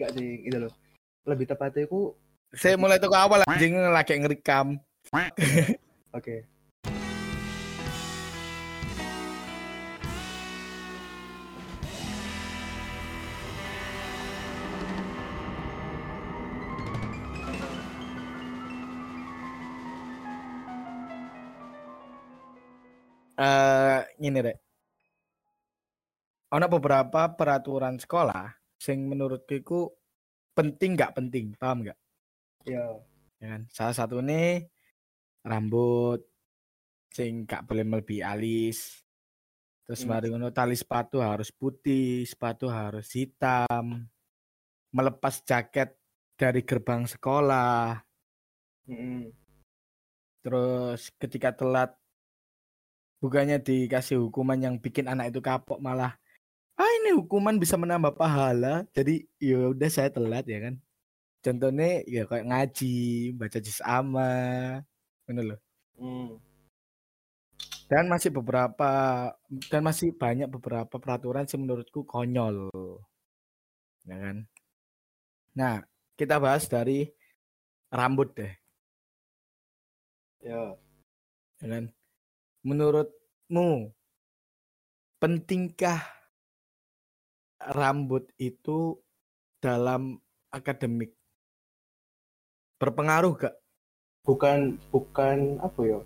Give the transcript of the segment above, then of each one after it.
gak sih gitu loh lebih tepatnya aku Saya mulai tuh ke awal anjing lagi ngerekam. oke Eh, ngene rek. Ono beberapa peraturan sekolah sing menurutku iku penting nggak penting, paham nggak? ya Ya kan? Salah satu nih rambut sing gak boleh melebihi alis. Terus Hmm. mari ngono tali sepatu harus putih, sepatu harus hitam. Melepas jaket dari gerbang sekolah. Mm-mm. Terus ketika telat bukannya dikasih hukuman yang bikin anak itu kapok malah ah ini hukuman bisa menambah pahala. Jadi ya udah saya telat ya kan. Contohnya ya kayak ngaji, baca juz amma, ngono loh. Hmm. Dan masih beberapa dan masih banyak beberapa peraturan sih menurutku konyol. Ya kan? Nah, kita bahas dari rambut deh, ya ya kan? Menurutmu pentingkah rambut itu dalam akademik? Berpengaruh gak? bukan bukan apa ya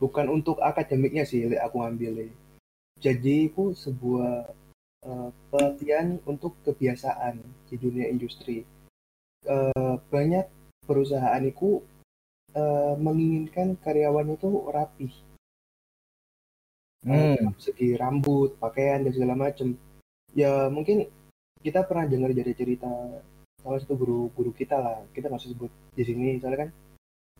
bukan untuk akademiknya sih aku ambil jadi itu sebuah eh, pelatihan untuk kebiasaan di dunia industri Eh, banyak perusahaan itu eh, menginginkan karyawannya itu rapih Hmm. segi rambut pakaian dan segala macam ya mungkin kita pernah dengar jadi cerita salah satu guru guru kita lah kita nggak sebut di sini soalnya kan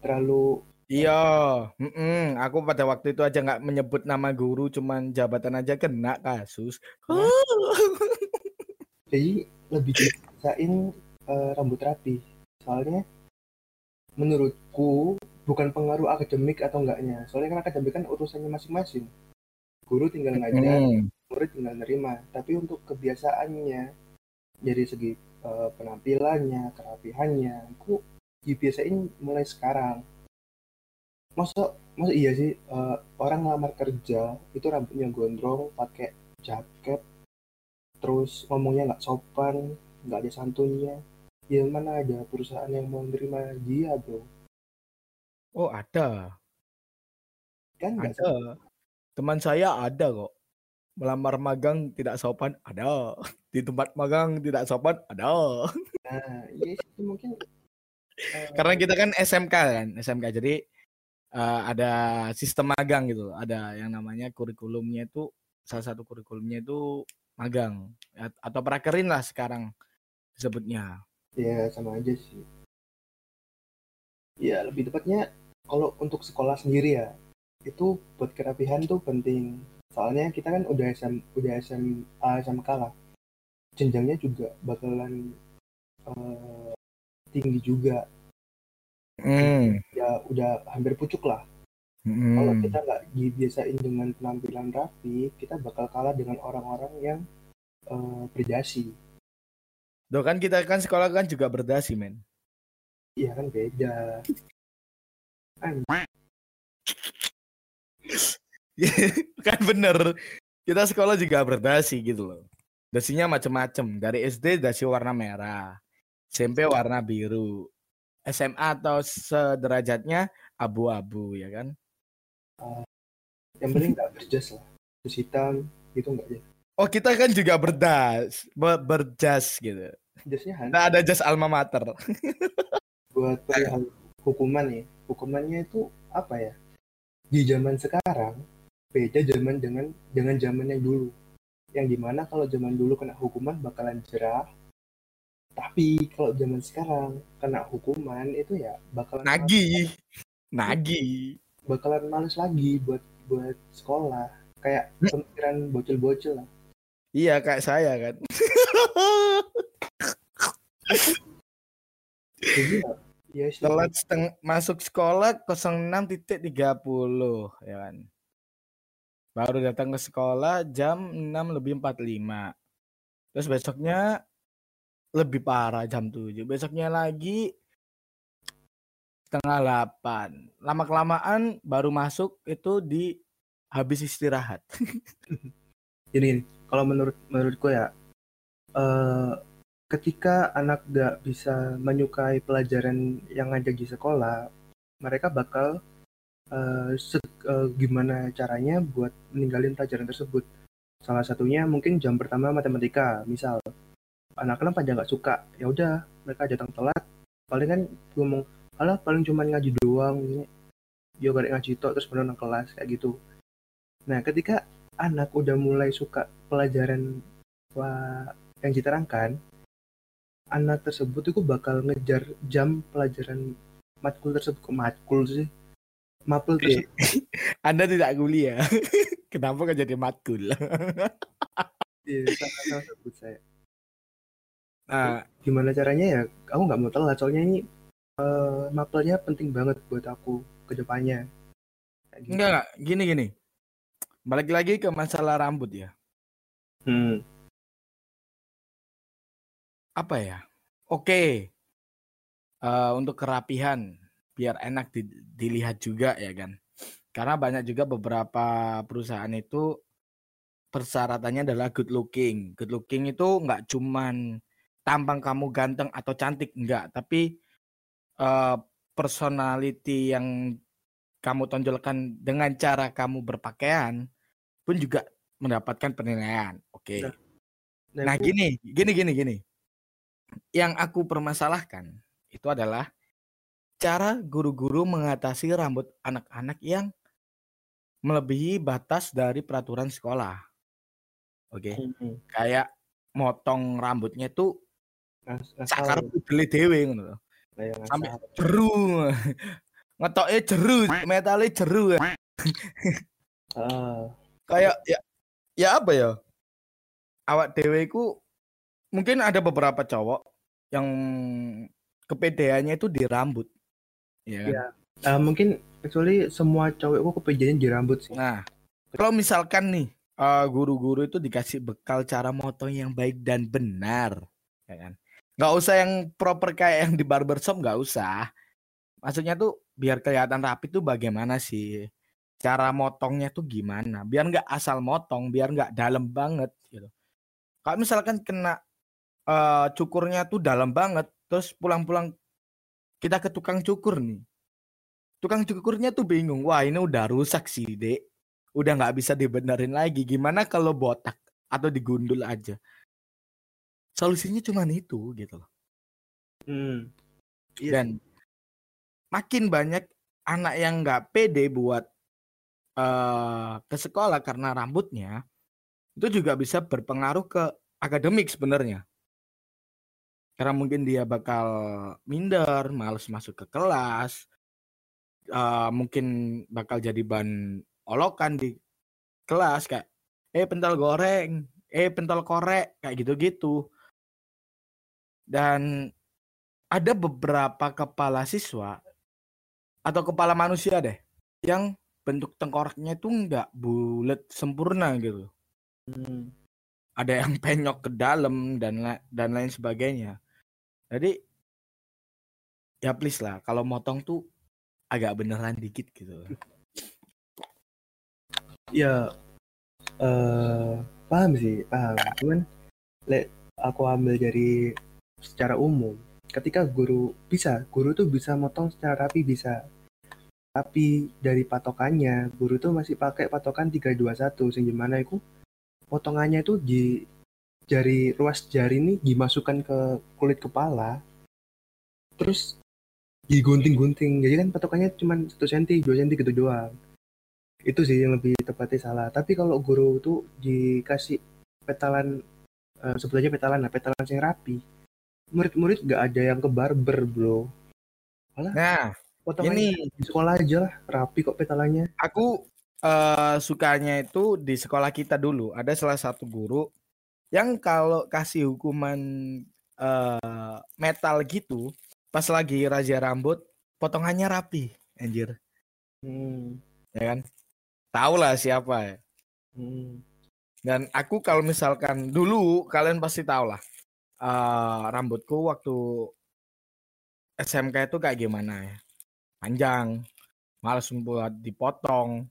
terlalu Iya, mm-mm. aku pada waktu itu aja nggak menyebut nama guru, cuman jabatan aja kena kasus. jadi lebih dibiasain eh, rambut rapi soalnya menurutku bukan pengaruh akademik atau enggaknya soalnya kan akademik kan urusannya masing-masing guru tinggal ngajar Hmm. Murid tinggal nerima. Tapi untuk kebiasaannya dari segi eh, penampilannya kerapihannya aku dibiasain mulai sekarang. Masa masa iya sih eh, orang ngelamar kerja itu rambutnya gondrong pakai jaket terus ngomongnya nggak sopan nggak ada santunnya. Ya mana ada perusahaan yang mau nerima dia bro. Oh ada, kan ada. Teman saya ada kok. Melamar magang tidak sopan, ada. Di tempat magang tidak sopan, ada. nah ya itu mungkin eh, Karena kita kan SMK kan, SMK. Jadi eh, ada sistem magang gitu. Ada yang namanya kurikulumnya itu salah satu kurikulumnya itu magang atau prakerin lah sekarang disebutnya. ya sama aja sih ya lebih tepatnya kalau untuk sekolah sendiri ya itu buat kerapihan tuh penting soalnya kita kan udah SM udah SMA SMK lah jenjangnya juga bakalan eh, tinggi juga Hmm. ya udah hampir pucuk lah Hmm. kalau kita nggak dibiasain dengan penampilan rapi kita bakal kalah dengan orang-orang yang eh, berdasi Tuh kan kita kan sekolah kan juga berdasi men. iya kan beda kan bener. Kita sekolah juga berdasi gitu loh. Dasinya macem-macem. Dari SD dasi warna merah. SMP warna biru. SMA atau sederajatnya abu-abu ya kan. yang penting nggak berjas lah terus hitam gitu nggak ya Oh kita kan juga berdas, be- berjas gitu. jasnya Nah ada jas alma mater. buat perihal hukuman nih hukumannya itu apa ya di zaman sekarang beda zaman dengan dengan zaman yang dulu. Yang di mana kalau zaman dulu kena hukuman bakalan jerah tapi kalau zaman sekarang kena hukuman itu ya bakalan Nagih, nagih. bakalan males lagi buat buat sekolah. Kayak pemikiran bocil-bocil lah. Iya kayak saya kan. jadi ya, ya Telat seteng- masuk sekolah 06.30 ya kan. Baru datang ke sekolah jam 6 lebih 45. Terus besoknya lebih parah jam 7. Besoknya lagi setengah 8. Lama kelamaan baru masuk itu di habis istirahat. Ini, kalau menurut menurutku ya eh ketika anak gak bisa menyukai pelajaran yang ada di sekolah, mereka bakal se- eh, gimana caranya buat meninggalin pelajaran tersebut. Salah satunya mungkin jam pertama matematika, misal anak-anak pada nggak suka, ya udah mereka datang telat, paling kan ngomong, alah paling cuma ngaji doang, ini dia gak ngaji tok terus berenang kelas kayak gitu. Nah, ketika anak udah mulai suka pelajaran yang diterangkan, anak tersebut itu bakal ngejar jam pelajaran matkul tersebut. Matkul sih? Mapel tersebut. Anda tidak kuliah. Kenapa kok jadi matkul? Iya, salah, saya. Nah, Gimana caranya ya? Aku nggak mau telat, soalnya ini eh, mapelnya penting banget buat aku ke depannya. Gitu. enggak enggak, gini gini. Balik lagi ke masalah rambut ya. Hmm. Apa ya? Oke. Eh, untuk kerapihan biar enak di- dilihat juga ya kan. Karena banyak juga beberapa perusahaan itu persyaratannya adalah good looking. Good looking itu nggak cuman tampang kamu ganteng atau cantik enggak, tapi eh, personality yang kamu tonjolkan dengan cara kamu berpakaian pun juga mendapatkan penilaian. Oke. Nah, Nah, itu- gini, gini, gini, gini. Yang aku permasalahkan itu adalah cara guru-guru mengatasi rambut anak-anak yang melebihi batas dari peraturan sekolah. Oke. Hmm. Kayak motong rambutnya ngasal, sakar pudele dhewe ngono kayak Sampai jeru. Ngetoke jeru, metale jeru. Ah, Kayak ya ya apa ya? Awak dhewe ku mungkin ada beberapa cowok yang kepedeannya itu di rambut. Iya kan? Iya. eh, mungkin actually semua cowok aku kepedean di rambut sih. Nah, kalau misalkan nih eh, guru-guru itu dikasih bekal cara motong yang baik dan benar, ya kan? Nggak usah yang proper kayak yang di barbershop, nggak usah. Maksudnya tuh biar kelihatan rapi tuh bagaimana sih? Cara motongnya tuh gimana? Biar nggak asal motong, biar nggak dalam banget gitu. Kalau misalkan kena eh, cukurnya tuh dalam banget, terus pulang-pulang kita ke tukang cukur nih. Tukang cukurnya tuh bingung, wah ini udah rusak sih, Dek udah nggak bisa dibenerin lagi. Gimana kalau botak atau digundul aja? Solusinya cuma itu gitu loh. Hmm. Iya Dan makin banyak anak yang nggak pede buat eh ke sekolah karena rambutnya itu juga bisa berpengaruh ke akademik sebenarnya. Karena mungkin dia bakal minder, males masuk ke kelas, eh, mungkin bakal jadi ban olokan di kelas kayak eh pentol goreng, eh pentol korek kayak gitu-gitu. Dan ada beberapa kepala siswa atau kepala manusia deh yang bentuk tengkoraknya itu nggak bulat sempurna gitu. Hmm. Ada yang penyok ke dalam dan la- dan lain sebagainya. Jadi ya please lah kalau motong tuh agak beneran dikit gitu. Ya, eh paham sih, paham. Cuman, le, aku ambil dari secara umum. Ketika guru bisa, guru tuh bisa motong secara rapi bisa. Tapi dari patokannya, guru tuh masih pakai patokan 321 sing gimana itu potongannya itu di jari ruas jari ini dimasukkan ke kulit kepala. Terus digunting-gunting. Jadi kan patokannya cuma 1 cm, 2 cm gitu doang. Itu sih yang lebih tepatnya salah. Tapi kalau guru tuh dikasih petalan eh, sebetulnya petalan nah petalan yang rapi. Murid-murid nggak ada yang ke barber bro. Nah, potongannya ini di sekolah aja lah rapi kok petalannya. Aku eh, sukanya itu di sekolah kita dulu. Ada salah satu guru yang kalau kasih hukuman eh, metal gitu pas lagi razia rambut potongannya rapi anjir hmm, ya kan tahu lah siapa ya hmm, dan aku kalau misalkan dulu kalian pasti tahu lah uh, rambutku waktu SMK itu kayak gimana ya? Panjang, males buat dipotong.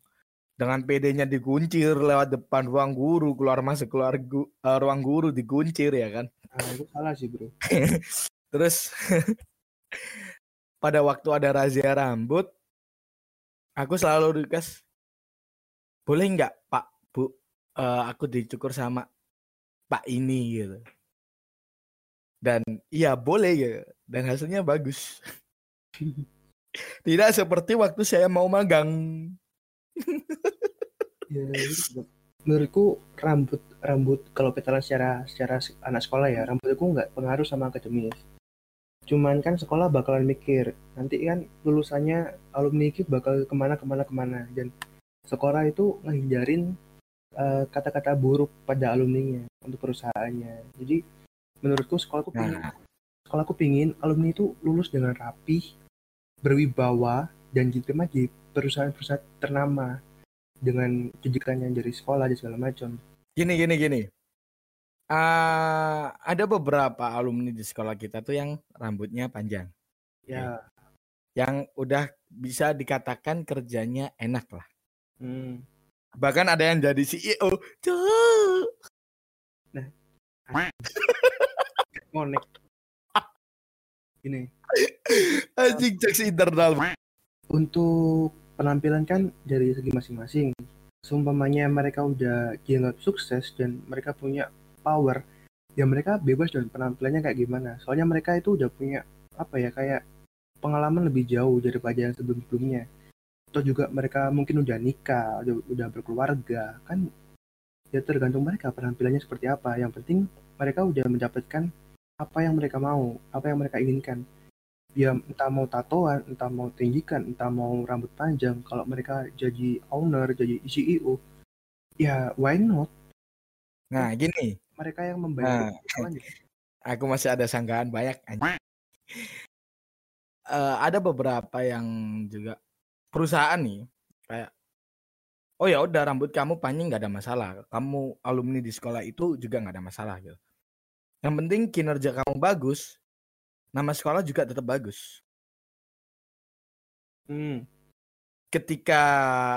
Dengan PD-nya dikuncir lewat depan ruang guru, keluar masuk keluar gu, uh, ruang guru dikuncir ya kan. Nah, itu salah sih, Bro. Terus pada waktu ada razia rambut, aku selalu request, boleh nggak Pak, Bu, uh, aku dicukur sama Pak ini gitu. Dan iya boleh ya, dan hasilnya bagus. Tidak seperti waktu saya mau magang. Ya, menurutku rambut rambut kalau kita lihat secara secara anak sekolah ya rambutku nggak pengaruh sama akademis. Cuman kan sekolah bakalan mikir nanti kan lulusannya alumni itu bakal ke mana ke mana ke mana dan sekolah itu ngehindarin kata kata-kata buruk pada alumninya untuk perusahaannya. Jadi menurutku sekolahku pingin, nah. sekolahku pingin alumni itu lulus dengan rapi, berwibawa dan diterima di perusahaan-perusahaan ternama dengan yang dari sekolah dan segala macam. Gini gini gini. Uh, ada beberapa alumni di sekolah kita tuh yang rambutnya panjang. Ya. Yang udah bisa dikatakan kerjanya enak lah. Hmm. Bahkan ada yang jadi CEO. Nah, ngonek ini anjing cek internal untuk penampilan kan dari segi masing-masing. Seumpamanya mereka udah dianggap sukses dan mereka punya power ya mereka bebas dan penampilannya kayak gimana. Soalnya mereka itu udah punya apa ya kayak pengalaman lebih jauh daripada yang sebelum-sebelumnya. Atau juga mereka mungkin udah nikah udah, udah berkeluarga kan ya tergantung mereka penampilannya seperti apa. Yang penting mereka udah mendapatkan apa yang mereka mau, apa yang mereka inginkan. Dia entah mau tatoan, entah mau tinggikan, entah mau rambut panjang. Kalau mereka jadi owner, jadi CEO, ya why not? Nah, gini. Mereka yang membayar. Nah, aku masih ada sanggahan banyak. Uh, ada beberapa yang juga perusahaan nih kayak oh ya udah rambut kamu panjang nggak ada masalah kamu alumni di sekolah itu juga nggak ada masalah gitu yang penting kinerja kamu bagus, nama sekolah juga tetap bagus. Hmm. Ketika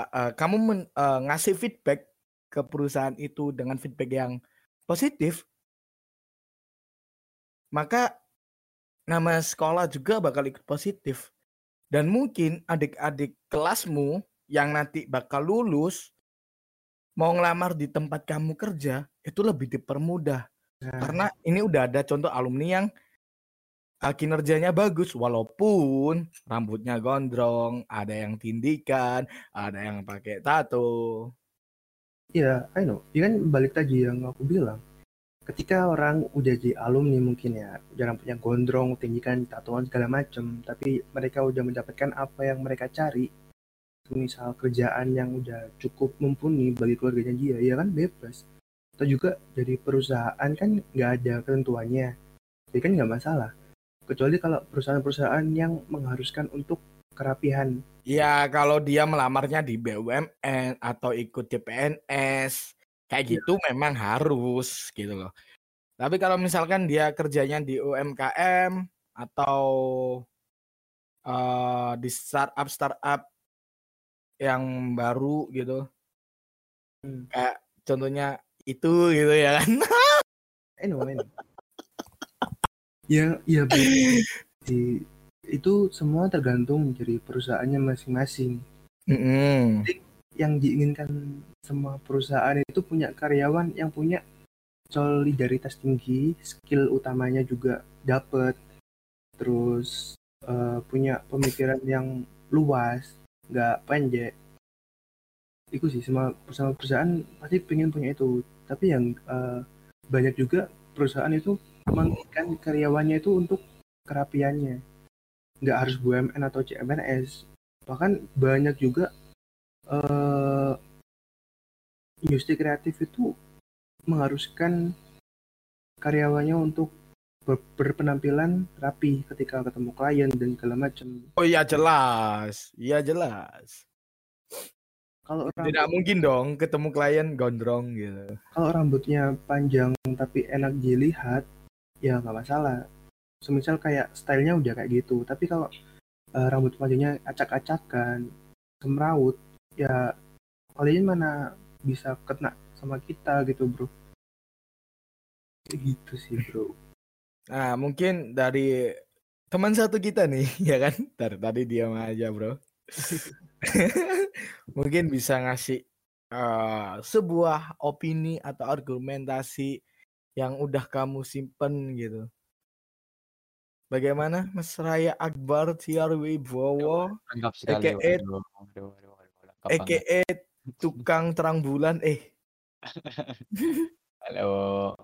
uh, kamu men, uh, ngasih feedback ke perusahaan itu dengan feedback yang positif, maka nama sekolah juga bakal ikut positif. Dan mungkin adik-adik kelasmu yang nanti bakal lulus mau ngelamar di tempat kamu kerja itu lebih dipermudah Nah. Karena ini udah ada contoh alumni yang kinerjanya bagus walaupun rambutnya gondrong, ada yang tindikan, ada yang pakai tato. Iya, yeah, I know. Ini kan balik tadi yang aku bilang. Ketika orang udah jadi alumni mungkin ya, udah rambutnya gondrong, tindikan, tatoan segala macam, tapi mereka udah mendapatkan apa yang mereka cari, misal kerjaan yang udah cukup mumpuni bagi keluarganya dia, ya kan bebas atau juga dari perusahaan kan nggak ada ketentuannya jadi kan nggak masalah kecuali kalau perusahaan-perusahaan yang mengharuskan untuk kerapihan. Ya kalau dia melamarnya di BUMN atau ikut CPNS kayak ya. gitu memang harus gitu loh. Tapi kalau misalkan dia kerjanya di UMKM atau uh, di startup startup yang baru gitu. Hmm. kayak contohnya itu gitu ya kan. I ya ya di itu semua tergantung dari perusahaannya masing-masing. Mm -hmm. yang diinginkan semua perusahaan itu punya karyawan yang punya solidaritas tinggi skill utamanya juga dapat terus uh, punya pemikiran yang luas nggak pendek. Itu sih semua perusahaan-perusahaan pasti pengen punya itu. Tapi yang uh, banyak juga perusahaan itu menginginkan karyawannya itu untuk kerapiannya nggak harus BUMN atau CMNS bahkan banyak juga uh, industri kreatif itu mengharuskan karyawannya untuk ber berpenampilan rapi ketika ketemu klien dan segala macam. Oh iya jelas, iya jelas. Kalau rambut, tidak mungkin dong ketemu klien gondrong gitu. Kalau rambutnya panjang tapi enak dilihat, ya nggak masalah. Semisal kayak stylenya udah kayak gitu tapi kalau uh, rambut panjangnya acak-acakan semrawut ya kalian mana bisa kena sama kita gitu bro. Kayak gitu sih bro. Nah mungkin dari teman satu kita nih ya kan? Dari tadi diam aja bro. Mungkin bisa ngasih uh, sebuah opini atau argumentasi yang udah kamu simpen gitu Bagaimana Mas Raya Akbar Tiarwi Bowo? Sekali. EKE tukang terang bulan eh. Halo.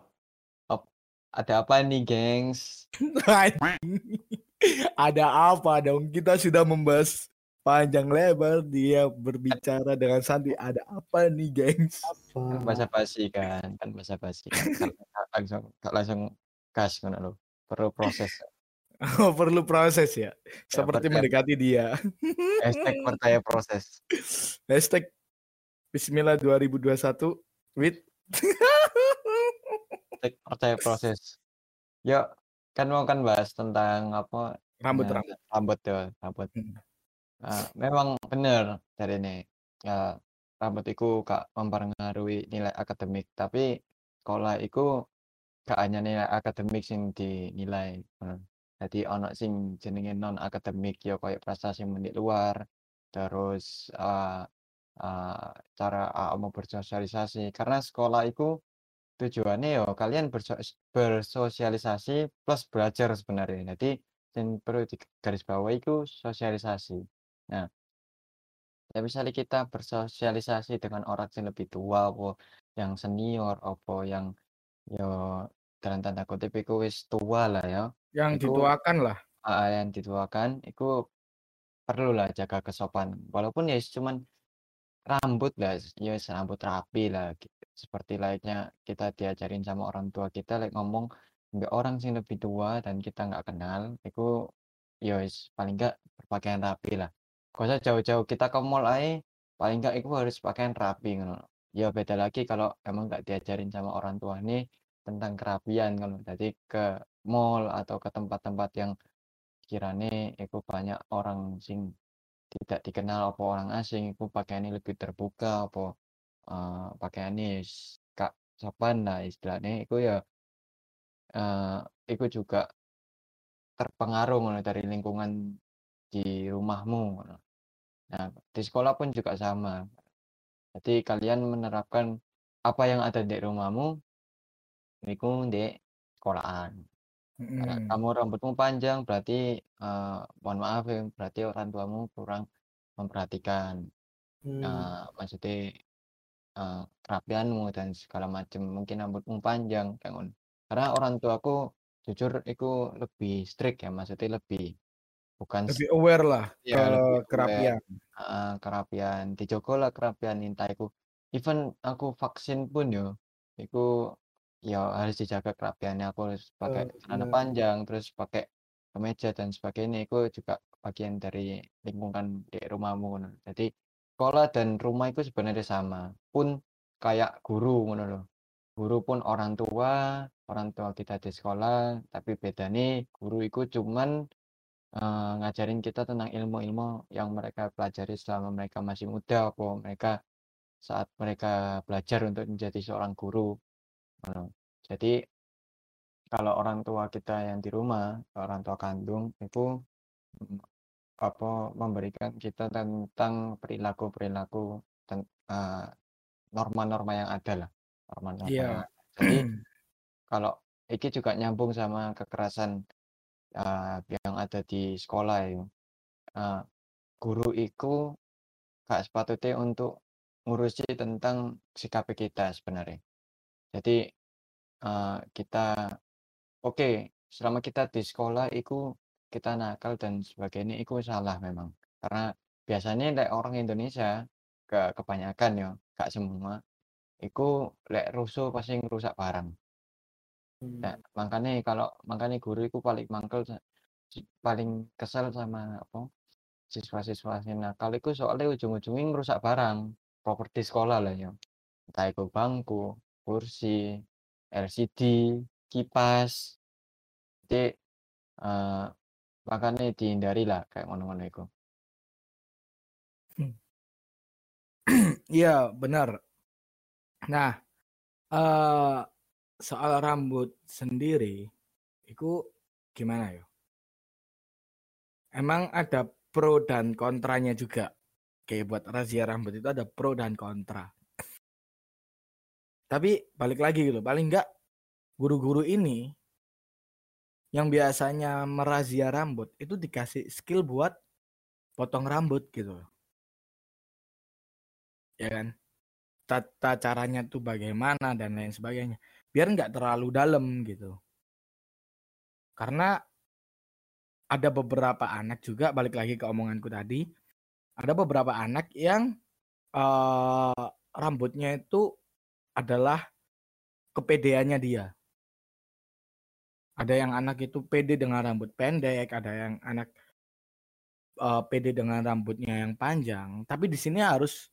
Ada apa nih, gengs? ada apa dong? Kita sudah membahas panjang lebar dia berbicara dengan Santi. Ada apa nih, gengs? Kan bahasa basi kan, kan bahasa basi. Kan. langsung langsung gas kan lo. Perlu proses. Oh, perlu proses ya. Seperti ya, mendekati dia. Hashtag percaya proses. Hashtag Bismillah 2021 with Hashtag percaya proses. Yuk, kan mau kan bahas tentang apa? Rambut ya, rambut. Rambut ya, rambut. Hmm. Nah, memang benar dari ini. Ya, rambut itu gak mempengaruhi nilai akademik, tapi sekolah itu gak hanya nilai akademik yang dinilai. Jadi ono sing jenenge non akademik ya koyo prestasi mendik luar, terus uh, uh, cara mau bersosialisasi. Karena sekolah itu tujuannya ya kalian bersosialisasi plus belajar sebenarnya. Jadi yang perlu di garis itu sosialisasi. Nah, ya misalnya kita bersosialisasi dengan orang yang lebih tua, apa yang senior, apa yang yo dalam tanda kutip itu wis tua lah ya. Yang dituakan lah. uh, yang dituakan itu lah jaga kesopan. Walaupun ya cuman rambut lah, ya rambut rapi lah gitu. Seperti layaknya kita diajarin sama orang tua kita like ngomong nggak orang sih lebih tua dan kita nggak kenal, itu ya paling nggak berpakaian rapi lah. Gak usah jauh-jauh kita ke mall aja, paling nggak itu harus pakaian rapi Ya beda lagi kalau emang nggak diajarin sama orang tua nih tentang kerapian kalau jadi ke mall atau ke tempat-tempat yang kirane itu banyak orang sing tidak dikenal apa orang asing itu pakaiannya lebih terbuka apa uh, pakaiannya kak sopan. Lah istilahnya itu ya uh, itu juga terpengaruh dari lingkungan di rumahmu. Nah di sekolah pun juga sama. Jadi kalian menerapkan apa yang ada di rumahmu itu di sekolahan. Hmm. kamu rambutmu panjang berarti, uh, mohon maaf ya, berarti orang tuamu kurang memperhatikan, hmm. uh, maksudnya, uh, kerapianmu dan segala macam, mungkin rambutmu panjang kayak Karena orang tuaku jujur itu lebih strict ya, maksudnya lebih bukan Lebih aware lah ya, ke lebih kerapian. uh, kerapian, lah kerapian entah iku even aku vaksin pun yo, itu Ya harus dijaga kerapiannya, aku harus pakai oh, celana panjang, terus pakai kemeja dan sebagainya, itu juga bagian dari lingkungan di rumahmu Jadi sekolah dan rumah itu sebenarnya sama, pun kayak guru ngono loh. Guru pun orang tua, orang tua kita di sekolah, tapi beda nih guru itu cuman uh, ngajarin kita tentang ilmu-ilmu yang mereka pelajari selama mereka masih muda, apa mereka saat mereka belajar untuk menjadi seorang guru. Jadi kalau orang tua kita yang di rumah, orang tua kandung itu mm, apa memberikan kita tentang perilaku-perilaku uh, norma-norma yang ada lah, norma-norma Iya. yang Jadi kalau ini juga nyambung sama kekerasan uh, yang ada di sekolah ya. Uh, guru itu gak sepatutnya untuk ngurusi tentang sikap kita sebenarnya. Jadi uh, kita oke, selama kita di sekolah itu kita nakal dan sebagainya itu salah memang. Karena biasanya lek orang Indonesia ke kebanyakan ya, gak semua, itu lek rusuh pasti ngerusak barang. Nah, hmm. makanya kalau makanya guru itu paling mangkel paling kesel sama apa siswa-siswa nakal itu soalnya ujung-ujungnya ngerusak barang properti sekolah lah ya entah itu bangku kursi LCD, kipas, Jadi uh, makanya dihindari lah kayak ngono-ngono itu. Iya, benar. Nah, uh, soal rambut sendiri, itu gimana ya? Emang ada pro dan kontranya juga. Kayak buat razia rambut itu ada pro dan kontra. Tapi balik lagi gitu, paling enggak guru-guru ini yang biasanya merazia rambut itu dikasih skill buat potong rambut gitu. Ya kan? Tata caranya tuh bagaimana dan lain sebagainya. Biar nggak terlalu dalam gitu. Karena ada beberapa anak juga balik lagi ke omonganku tadi, ada beberapa anak yang uh, rambutnya itu adalah kepedeannya dia. Ada yang anak itu pede dengan rambut pendek, ada yang anak uh, pede dengan rambutnya yang panjang. Tapi di sini harus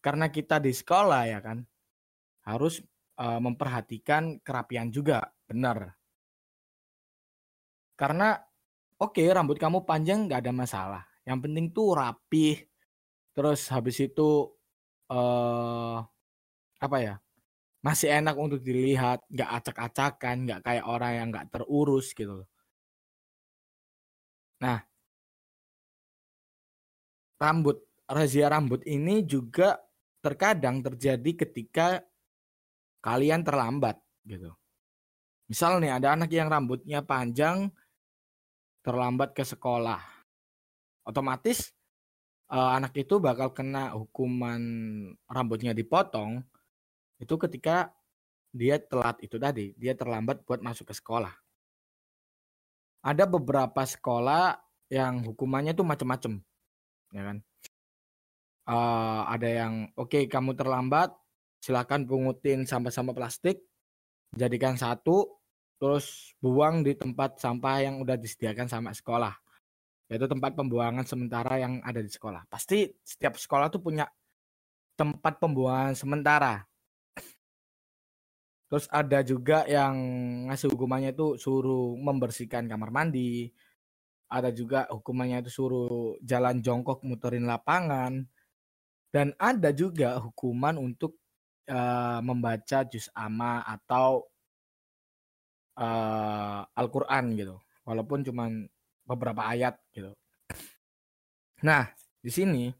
karena kita di sekolah ya kan, harus uh, memperhatikan kerapian juga, benar. Karena oke okay, rambut kamu panjang nggak ada masalah. Yang penting tuh rapih. Terus habis itu uh, apa ya masih enak untuk dilihat nggak acak-acakan nggak kayak orang yang nggak terurus gitu nah rambut razia rambut ini juga terkadang terjadi ketika kalian terlambat gitu misal nih ada anak yang rambutnya panjang terlambat ke sekolah otomatis uh, anak itu bakal kena hukuman rambutnya dipotong itu ketika dia telat itu tadi, dia terlambat buat masuk ke sekolah. Ada beberapa sekolah yang hukumannya tuh macem-macem, ya kan? Uh, ada yang oke okay, kamu terlambat, silakan pungutin sampah-sampah plastik, jadikan satu, terus buang di tempat sampah yang udah disediakan sama sekolah yaitu tempat pembuangan sementara yang ada di sekolah. Pasti setiap sekolah tuh punya tempat pembuangan sementara. Terus ada juga yang ngasih hukumannya itu suruh membersihkan kamar mandi. Ada juga hukumannya itu suruh jalan jongkok muterin lapangan. Dan ada juga hukuman untuk uh, membaca juz amma atau uh, Al-Qur'an gitu. Walaupun cuman beberapa ayat gitu. Nah, di sini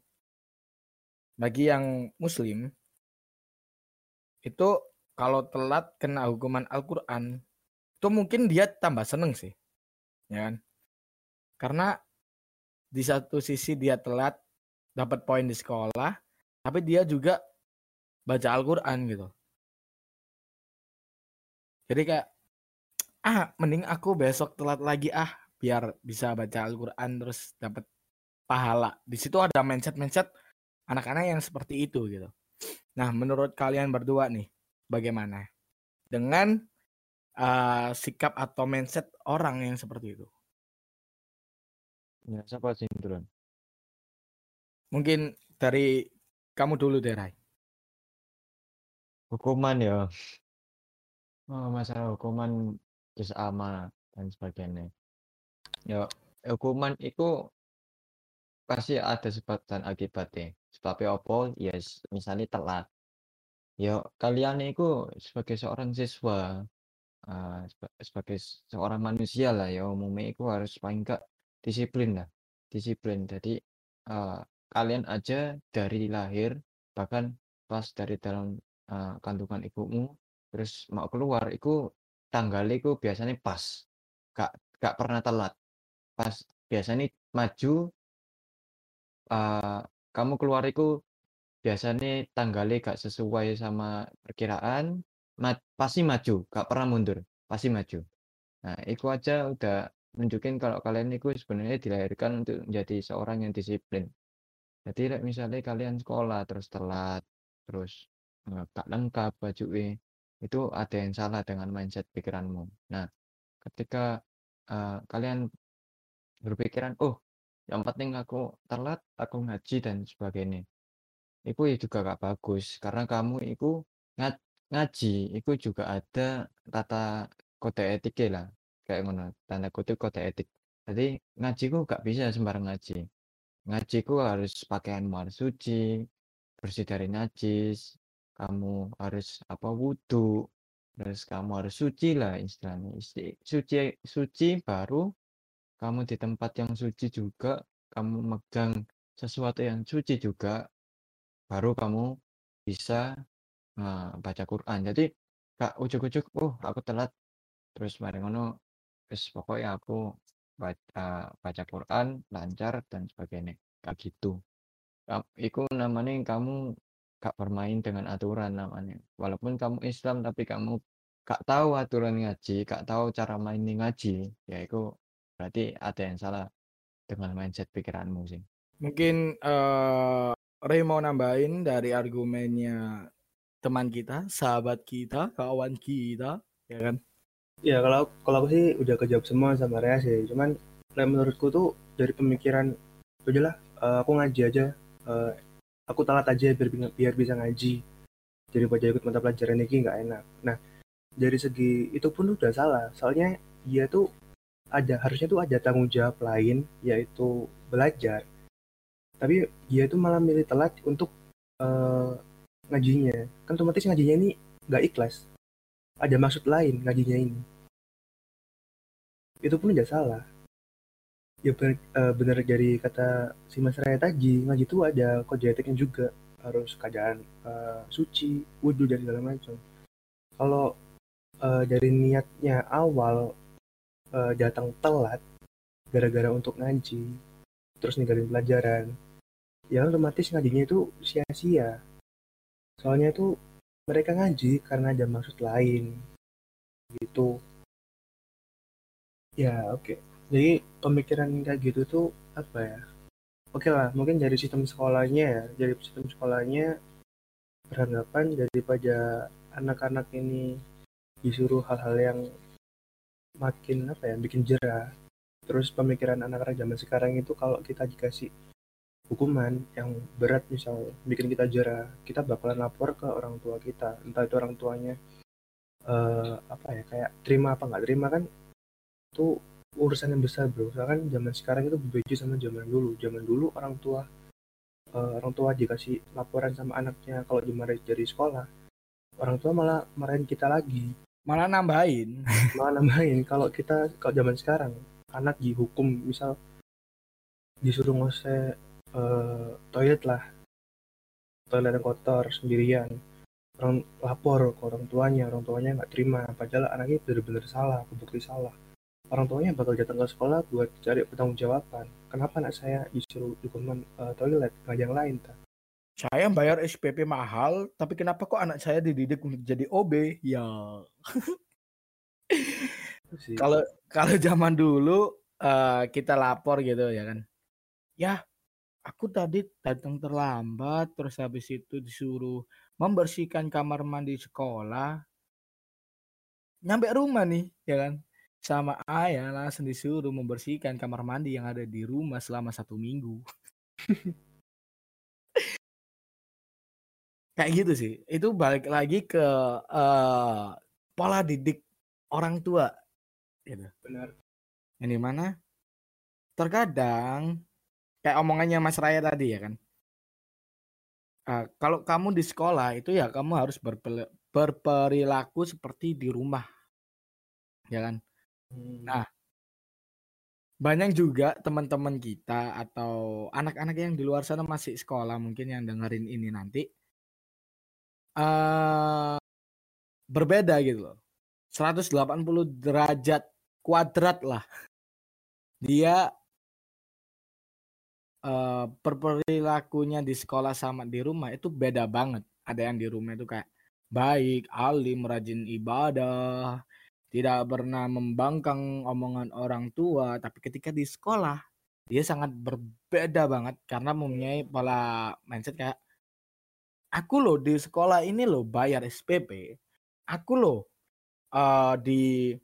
bagi yang muslim itu kalau telat kena hukuman Al-Qur'an itu mungkin dia tambah seneng sih. Ya kan? Karena di satu sisi dia telat dapat poin di sekolah, tapi dia juga baca Al-Qur'an gitu. Jadi kayak ah mending aku besok telat lagi ah biar bisa baca Al-Quran terus dapat pahala. Di situ ada mindset-mindset anak-anak yang seperti itu gitu. Nah, menurut kalian berdua nih, bagaimana dengan uh, sikap atau mindset orang yang seperti itu? Ya, siapa sih? Mungkin dari kamu dulu deh, Rai. Hukuman ya. Oh, masalah hukuman ama dan sebagainya. Ya, hukuman itu pasti ada sebab dan akibatnya. Sebabnya apa? Ya, misalnya telat. Ya, kalian itu sebagai seorang siswa, uh, sebagai seorang manusia lah ya, umumnya itu harus paling enggak disiplin lah. Disiplin. Jadi, uh, kalian aja dari lahir, bahkan pas dari dalam uh, kandungan ibumu, terus mau keluar, itu tanggal itu biasanya pas. Gak, gak pernah telat. Pas biasanya maju uh, kamu keluar itu biasanya tanggalnya gak sesuai sama perkiraan ma pasti maju gak pernah mundur pasti maju. Nah itu aja udah nunjukin kalau kalian itu sebenarnya dilahirkan untuk menjadi seorang yang disiplin. Jadi misalnya kalian sekolah terus telat terus gak lengkap baju itu ada yang salah dengan mindset pikiranmu nah ketika uh, kalian berpikiran, "Oh, yang penting aku telat, aku ngaji dan sebagainya." Itu juga gak bagus karena kamu itu ngaji itu juga ada tata kode etik lah. kayak ngono tanda kutip kode etik jadi ngajiku gak bisa sembarang ngaji ngajiku harus pakaianmu harus suci bersih dari najis kamu harus apa wudhu terus kamu harus suci lah istilahnya. Suci suci baru kamu di tempat yang suci juga kamu megang sesuatu yang suci juga baru kamu bisa uh, baca Quran. Jadi kak ujuk-ujuk oh aku telat. Terus bareng ngono terus pokoknya aku baca baca Quran lancar dan sebagainya. Kayak gitu. Iku namanya kamu gak bermain dengan aturan namanya. Walaupun kamu Islam tapi kamu gak tahu aturan ngaji, gak tahu cara main ngaji, ya itu berarti ada yang salah dengan mindset pikiranmu sih. Mungkin uh, Ray mau nambahin dari argumennya teman kita, sahabat kita, kawan kita, ya kan? Ya kalau kalau aku sih udah kejawab semua sama Rea sih. Cuman menurutku tuh dari pemikiran udahlah uh, aku ngaji aja uh, aku telat aja biar, biar bisa ngaji. Daripada ikut mata pelajaran ini nggak enak. Nah dari segi itu pun udah salah. Soalnya dia tuh ada harusnya tuh ada tanggung jawab lain yaitu belajar. Tapi dia tuh malah milih telat untuk uh, ngajinya. Kan otomatis ngajinya ini nggak ikhlas. Ada maksud lain ngajinya ini. Itu pun udah salah ya benar, uh, benar dari kata si Mas Raya tadi ngaji itu ada kode etiknya juga. Harus keadaan uh, suci wudhu dan segala macam. Kalau uh, dari niatnya awal uh, datang telat gara-gara untuk ngaji terus ninggalin pelajaran ya otomatis ngajinya itu sia-sia. Soalnya itu mereka ngaji karena ada maksud lain. Gitu. Ya oke. okay jadi pemikiran kayak gitu tuh apa ya oke lah mungkin dari sistem sekolahnya ya dari sistem sekolahnya beranggapan daripada anak-anak ini disuruh hal-hal yang makin apa ya bikin jerah. Terus pemikiran anak-anak zaman sekarang itu kalau kita dikasih hukuman yang berat misal bikin kita jerah kita bakalan lapor ke orang tua kita. Entah itu orang tuanya uh, apa ya kayak terima apa nggak terima kan tuh urusan yang besar bro. Soalnya kan zaman sekarang itu berbeda sama zaman dulu. Zaman dulu orang tua uh, orang tua dikasih laporan sama anaknya kalau dimarahin dari sekolah. Orang tua malah marahin kita lagi. Malah nambahin. Malah nambahin. Kalau kita kalau zaman sekarang anak dihukum misal disuruh ngose uh, toilet lah. Toilet yang kotor sendirian. Orang lapor ke orang tuanya orang tuanya nggak terima. Padahal anaknya benar-benar salah kebukti salah orang tuanya bakal datang ke sekolah buat cari jawaban. Kenapa anak saya disuruh hukuman uh, toilet, nggak yang lain? Ta? Saya bayar SPP mahal, tapi kenapa kok anak saya dididik untuk jadi OB? Ya. Kalau kalau zaman dulu uh, kita lapor gitu ya kan. Ya, aku tadi datang terlambat, terus habis itu disuruh membersihkan kamar mandi sekolah. Nyampe rumah nih, ya kan sama ayah langsung disuruh membersihkan kamar mandi yang ada di rumah selama satu minggu. Kayak gitu sih. Itu balik lagi ke uh, pola didik orang tua. Gitu. Benar. Yang di mana terkadang kayak omongannya Mas Raya tadi ya kan. Uh, kalau kamu di sekolah itu ya kamu harus berperilaku seperti di rumah. Ya kan? Hmm. Nah banyak juga teman-teman kita atau anak-anak yang di luar sana masih sekolah mungkin yang dengerin ini nanti uh, berbeda gitu loh. 180 derajat kuadrat lah. Dia uh, perilakunya di sekolah sama di rumah itu beda banget. Ada yang di rumah itu kayak baik, alim, rajin ibadah, tidak pernah membangkang omongan orang tua, tapi ketika di sekolah dia sangat berbeda banget karena mempunyai pola mindset kayak aku loh di sekolah ini loh bayar SPP, aku loh uh, di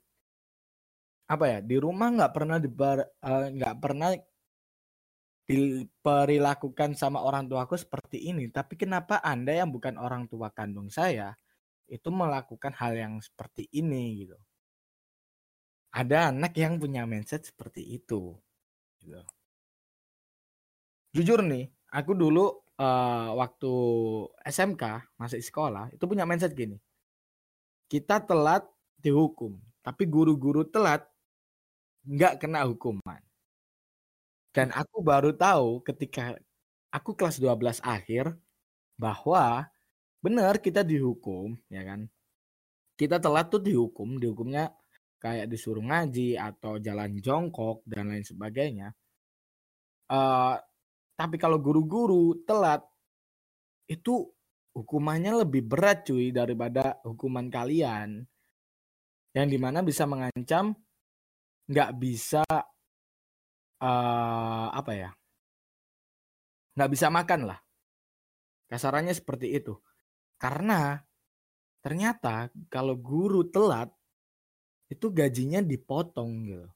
apa ya di rumah nggak pernah dibar uh, nggak pernah diperlakukan sama orang tuaku seperti ini tapi kenapa anda yang bukan orang tua kandung saya itu melakukan hal yang seperti ini? Gitu ada anak yang punya mindset seperti itu. Gitu. Jujur nih, aku dulu uh, waktu SMK masih sekolah itu punya mindset gini. Kita telat dihukum, tapi guru-guru telat nggak kena hukuman. Dan aku baru tahu ketika aku kelas 12 akhir bahwa benar kita dihukum, ya kan? Kita telat tuh dihukum, dihukumnya kayak disuruh ngaji atau jalan jongkok dan lain sebagainya. Uh, tapi kalau guru-guru telat itu hukumannya lebih berat cuy daripada hukuman kalian yang di mana bisa mengancam nggak bisa uh, apa ya nggak bisa makan lah kasarannya seperti itu karena ternyata kalau guru telat itu gajinya dipotong gitu.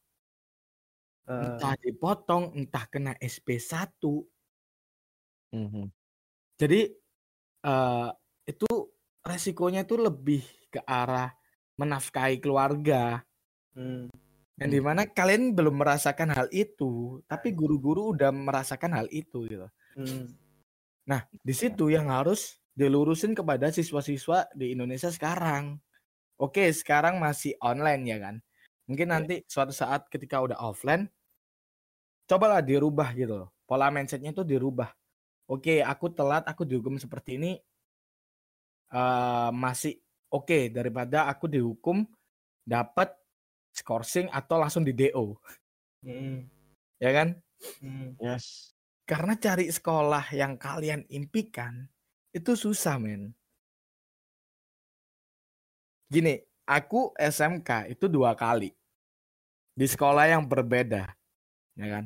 Uh. Entah dipotong, entah kena SP1. Mm -hmm. Jadi uh, itu resikonya itu lebih ke arah menafkahi keluarga. Hmm. Yang hmm. di mana kalian belum merasakan hal itu, tapi guru-guru udah merasakan hal itu gitu. Hmm. Nah, di situ yang harus dilurusin kepada siswa-siswa di Indonesia sekarang. Oke, sekarang masih online ya kan. Mungkin iya. nanti suatu saat ketika udah offline, cobalah dirubah gitu loh. Pola mindsetnya itu dirubah. Oke, aku telat, aku dihukum seperti ini, uh, masih oke okay, daripada aku dihukum dapat skorsing atau langsung di DO. Hmm. Ya kan? Hmm. Yes. Karena cari sekolah yang kalian impikan itu susah, men. Gini, aku SMK itu dua kali di sekolah yang berbeda, ya kan?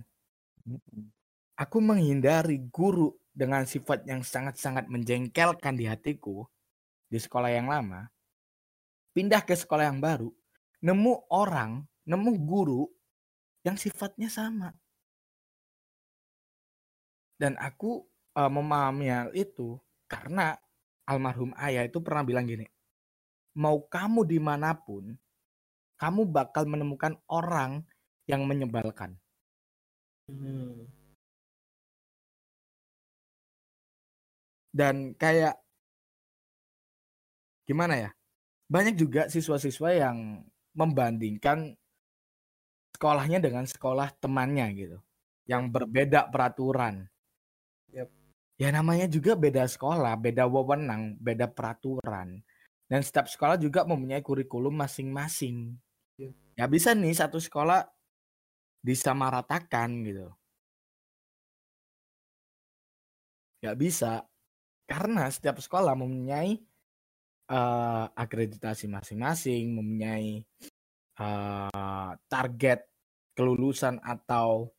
Aku menghindari guru dengan sifat yang sangat-sangat menjengkelkan di hatiku di sekolah yang lama, pindah ke sekolah yang baru, nemu orang, nemu guru yang sifatnya sama. Dan aku uh, memahami hal itu karena almarhum ayah itu pernah bilang gini, mau kamu di mana pun, kamu bakal menemukan orang yang menyebalkan. Hmm. Dan kayak gimana ya? Banyak juga siswa-siswa yang membandingkan sekolahnya dengan sekolah temannya gitu, yang berbeda peraturan. Yep. Ya namanya juga beda sekolah, beda wewenang, beda peraturan. Dan setiap sekolah juga mempunyai kurikulum masing-masing. Ya. ya bisa nih satu sekolah disamaratakan gitu. Gak bisa. Karena setiap sekolah mempunyai uh, akreditasi masing-masing, mempunyai uh, target kelulusan atau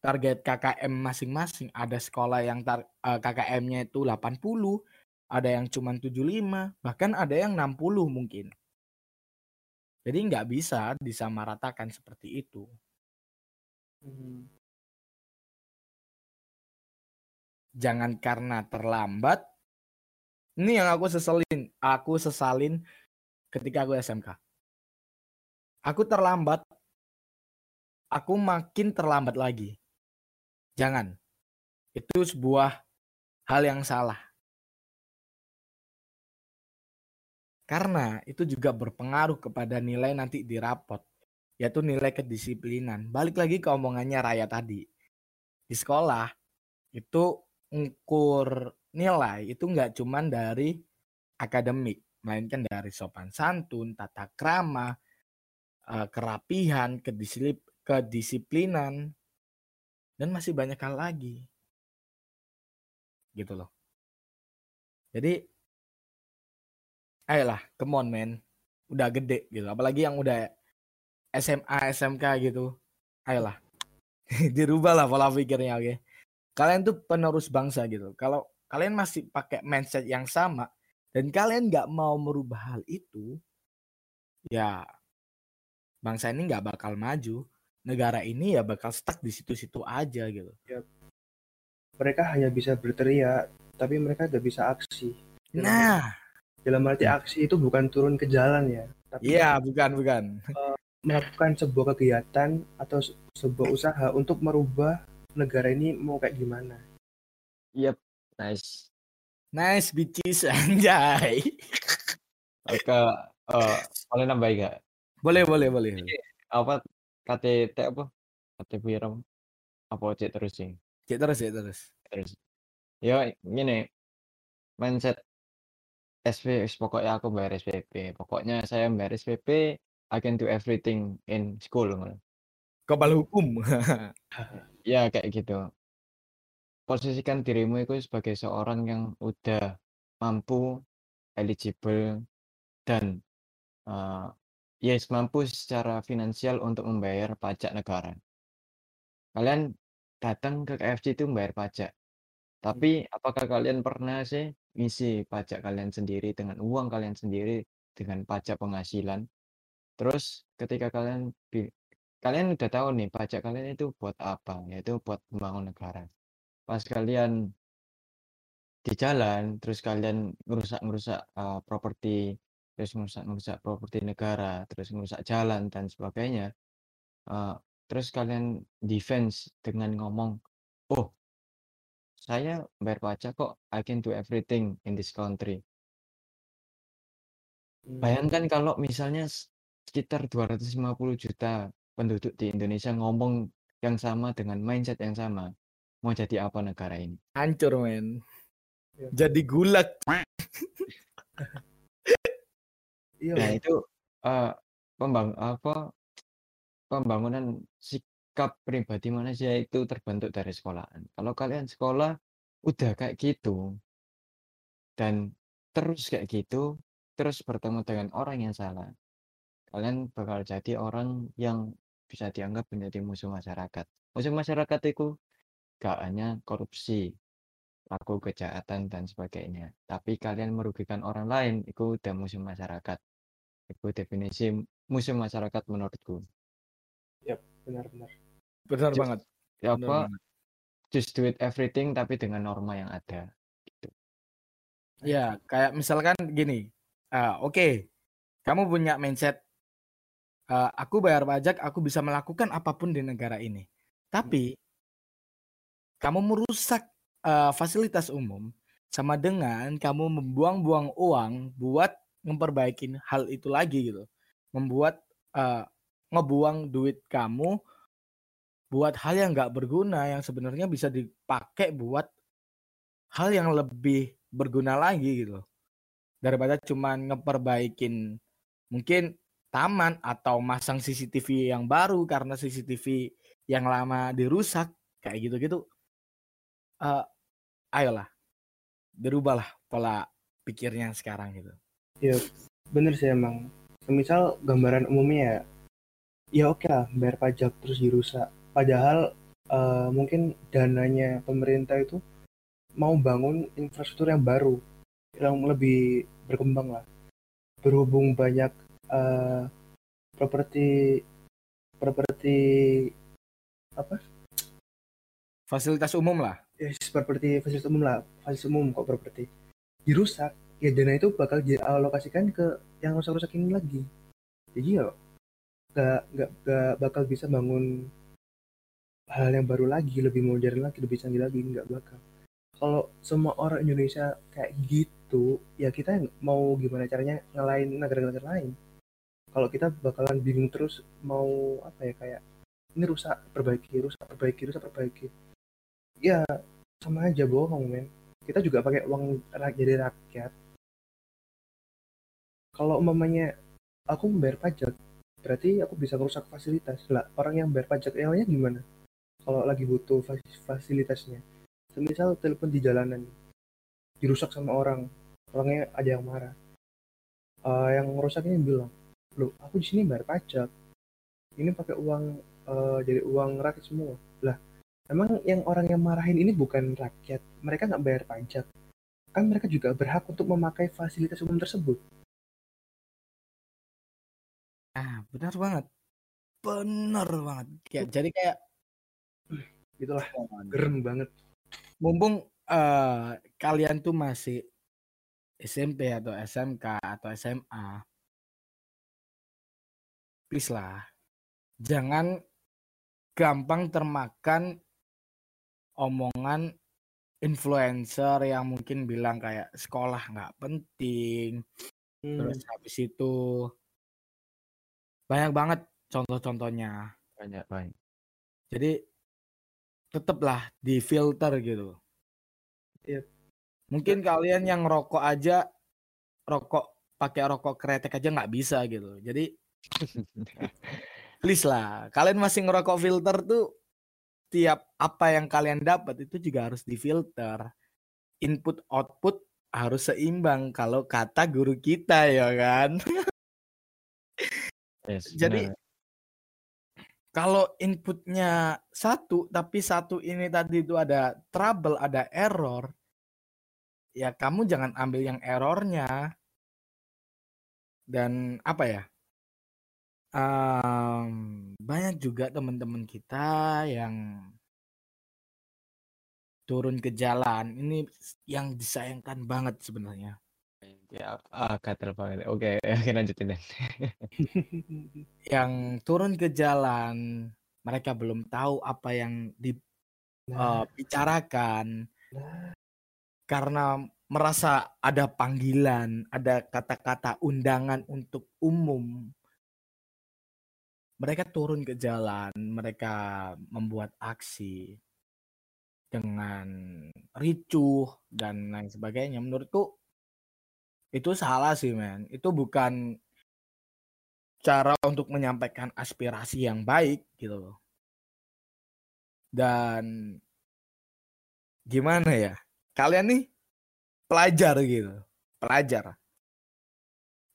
target KKM masing-masing. Ada sekolah yang uh, KKM-nya itu 80, ada yang cuma 75, bahkan ada yang 60 mungkin. Jadi nggak bisa disamaratakan seperti itu. Hmm. Jangan karena terlambat. Ini yang aku seselin, aku sesalin ketika aku SMK. Aku terlambat, aku makin terlambat lagi. Jangan. Itu sebuah hal yang salah. Karena itu juga berpengaruh kepada nilai nanti di rapot, yaitu nilai kedisiplinan. Balik lagi ke omongannya Raya tadi. Di sekolah, itu ukur nilai itu nggak cuma dari akademik, melainkan dari sopan santun, tata krama, eh, kerapihan, kedisiplinan, dan masih banyak hal lagi. Gitu loh. Jadi ayolah come on man. Udah gede gitu. Apalagi yang udah SMA SMK gitu. Ayolah. Dirubah lah pola pikirnya oke. Okay? kalian tuh penerus bangsa gitu. Kalau kalian masih pakai mindset yang sama dan kalian nggak mau merubah hal itu ya bangsa ini nggak bakal maju. Negara ini ya bakal stuck di situ-situ aja gitu. Ya. mereka hanya bisa berteriak tapi mereka nggak bisa aksi. Nah dalam arti hmm. aksi itu bukan turun ke jalan ya tapi Iya, bukan, bukan. melakukan sebuah kegiatan atau se- sebuah usaha untuk merubah negara ini mau kayak gimana. Yep, nice. Nice bitches anjay. Oke, eh boleh nambahin gak? Boleh, boleh, boleh. Apa KTT apa? KTP Wiram? Apa cek terus sih? Cek terus, cek terus. Terus. Ya gini, mindset SP pokoknya aku bayar SPP. Pokoknya saya bayar SPP, I can do everything in school. Kepala hukum. Ya kayak gitu. Posisikan dirimu itu sebagai seorang yang udah mampu, eligible, dan eh, yes mampu secara finansial untuk membayar pajak negara. Kalian datang ke KFC itu membayar pajak. Tapi apakah kalian pernah sih ngisi pajak kalian sendiri dengan uang kalian sendiri dengan pajak penghasilan? Terus ketika kalian kalian udah tahu nih pajak kalian itu buat apa? Yaitu buat membangun negara. Pas kalian di jalan, terus kalian ngerusak-ngerusak uh, properti, terus ngerusak-ngerusak properti negara, terus ngerusak jalan dan sebagainya. uh, terus kalian defense dengan ngomong, oh saya bayar pajak kok, I can do everything in this country. Hmm, Bayangkan kalau misalnya sekitar 250 juta penduduk di Indonesia ngomong yang sama dengan mindset yang sama, mau jadi apa negara ini? Hancur, men. Ya. Jadi gulat. Iya, Nah, itu eh pembang apa pembangunan sikap pribadi manusia itu terbentuk dari sekolahan. Kalau kalian sekolah udah kayak gitu dan terus kayak gitu, terus bertemu dengan orang yang salah, kalian bakal jadi orang yang bisa dianggap menjadi musuh masyarakat. Musuh masyarakat itu gak hanya korupsi, pelaku kejahatan dan sebagainya, tapi kalian merugikan orang lain, itu udah musuh masyarakat. Itu definisi musuh masyarakat menurutku. benar-benar. Benar Just- banget. Ya benar apa? banget. Just do it everything tapi dengan norma yang ada. Gitu. Ya, kayak misalkan gini. ah, Oke, kamu punya mindset. ah, aku bayar pajak, aku bisa melakukan apa pun di negara ini. Tapi kamu merusak ah, fasilitas umum sama dengan kamu membuang-buang uang buat memperbaiki hal itu lagi gitu. Membuat ah, ngebuang duit kamu buat hal yang nggak berguna yang sebenarnya bisa dipakai buat hal yang lebih berguna lagi gitu daripada cuman ngeperbaikin mungkin taman atau masang CCTV yang baru karena CCTV yang lama dirusak kayak gitu-gitu Eh ayolah berubahlah pola pikirnya sekarang gitu Bener sih emang. Misal gambaran umumnya ya, ya oke lah bayar pajak terus dirusak. Padahal eh, mungkin dananya pemerintah itu mau bangun infrastruktur yang baru, yang lebih berkembang lah. Berhubung banyak eh, properti properti apa? fasilitas umum lah Ya, properti fasilitas umum lah, fasilitas umum kok properti dirusak, ya dana itu bakal dialokasikan ke yang rusak-rusak ini lagi. Jadi ya nggak nggak bakal bisa bangun hal yang baru lagi, lebih modern lagi, lebih canggih lagi, nggak bakal. Kalau semua orang Indonesia kayak gitu, ya kita mau gimana caranya ngalahin negara-negara lain. Kalau kita bakalan bingung terus mau apa ya kayak ini rusak, perbaiki, rusak, perbaiki, rusak, perbaiki. Ya sama aja bohong men. Kita juga pakai uang jadi rakyat. Kalau umpamanya aku membayar pajak, berarti aku bisa merusak fasilitas. Lah, orang yang bayar pajak yang lainnya gimana? Kalau lagi butuh fas- fasilitasnya. Semisal telepon di jalanan, dirusak sama orang, orangnya ada yang marah. Eh, yang merusaknya bilang, loh, aku di sini bayar pajak. Ini pakai uang eh, jadi uang rakyat semua. Lah, emang yang orang yang marahin ini bukan rakyat, mereka nggak bayar pajak. Kan mereka juga berhak untuk memakai fasilitas umum tersebut. ah benar banget benar banget kayak jadi kayak Itulah gerem banget. mumpung eh, kalian tuh masih SMP atau SMK atau SMA please lah jangan gampang termakan omongan influencer yang mungkin bilang kayak sekolah nggak penting. Hmm. terus habis itu banyak banget contoh-contohnya. Banyak banyak. Jadi tetaplah difilter gitu Yep. mungkin kalian yang rokok aja rokok pakai rokok kretek aja nggak bisa gitu jadi please lah kalian masih ngerokok filter tuh tiap apa yang kalian dapat itu juga harus difilter input output harus seimbang kalau kata guru kita ya kan yes, Jadi, benar. Kalau inputnya satu tapi satu ini tadi itu ada trouble ada error ya kamu jangan ambil yang errornya. Dan apa ya? Em, banyak juga teman-teman kita yang turun ke jalan. Ini yang disayangkan banget sebenarnya ya ah gatel banget. Oke oke lanjutin deh. Yang turun ke jalan mereka belum tahu apa yang Nah, dibicarakan nah, karena merasa ada panggilan, ada kata-kata undangan untuk umum. Mereka turun ke jalan, mereka membuat aksi dengan ricuh dan lain sebagainya. Menurutku itu salah sih, men. Itu bukan cara untuk menyampaikan aspirasi yang baik gitu loh. Dan gimana ya? Kalian nih pelajar gitu, pelajar.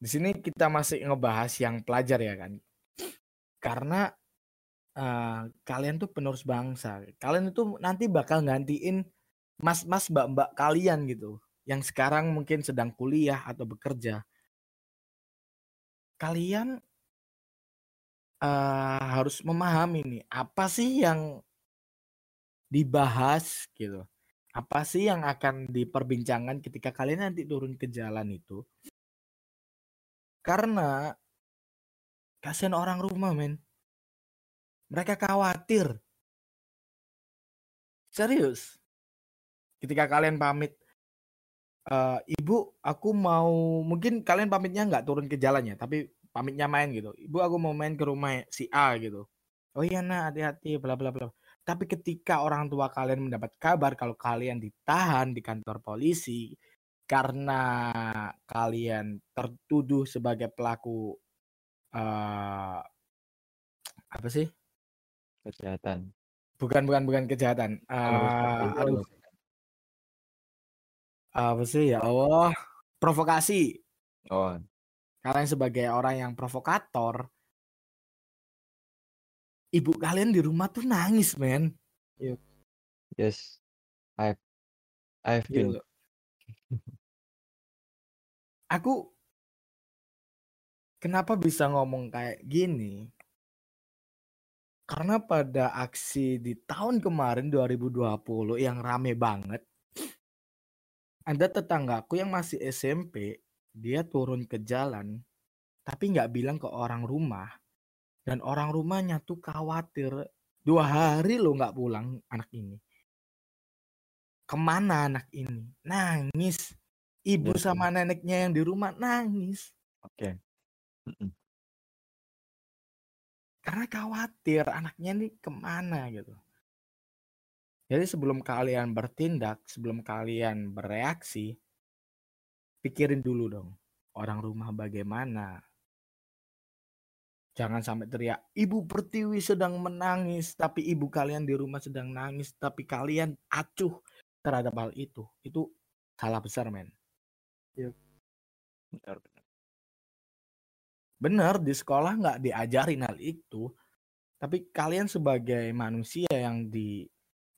Di sini kita masih ngebahas yang pelajar ya kan. Karena eh, kalian tuh penerus bangsa. Kalian itu nanti bakal gantiin mas-mas mbak-mbak kalian gitu. Yang sekarang mungkin sedang kuliah atau bekerja. Kalian eh, harus memahami nih apa sih yang dibahas gitu. Apa sih yang akan diperbincangkan ketika kalian nanti turun ke jalan itu? Karena kasihan orang rumah, men. Mereka khawatir. Serius. Ketika kalian pamit, "Eh, ibu, aku mau mungkin kalian pamitnya nggak turun ke jalan ya, tapi pamitnya main gitu. Ibu, aku mau main ke rumah si A gitu. Oh iya nak, hati-hati, bla bla bla. Tapi ketika orang tua kalian mendapat kabar kalau kalian ditahan di kantor polisi karena kalian tertuduh sebagai pelaku eh apa sih? kejahatan Bukan bukan bukan kejahatan. Eh, itu, aduh, apa sih ya Allah? Provokasi. oh Kalian sebagai orang yang provokator, ibu kalian di rumah tuh nangis, men. yes I've I've been Gitu. Aku kenapa bisa ngomong kayak gini? Karena pada aksi di tahun kemarin 2020 yang rame banget, ada tetanggaku yang masih SMP, dia turun ke jalan, tapi nggak bilang ke orang rumah. Dan orang rumahnya tuh khawatir, dua hari lo nggak pulang anak ini. Ke mana anak ini? Nangis. Ibu Yes, sama neneknya yang di rumah nangis. oke Mm-mm. Karena khawatir anaknya nih ke mana gitu. Jadi sebelum kalian bertindak, sebelum kalian bereaksi, pikirin dulu dong. Orang rumah bagaimana. Jangan sampai teriak, ibu pertiwi sedang menangis, tapi ibu kalian di rumah sedang nangis, tapi kalian acuh terhadap hal itu. Itu salah besar, men. benar benar Bener, di sekolah nggak diajarin hal itu. Tapi kalian sebagai manusia yang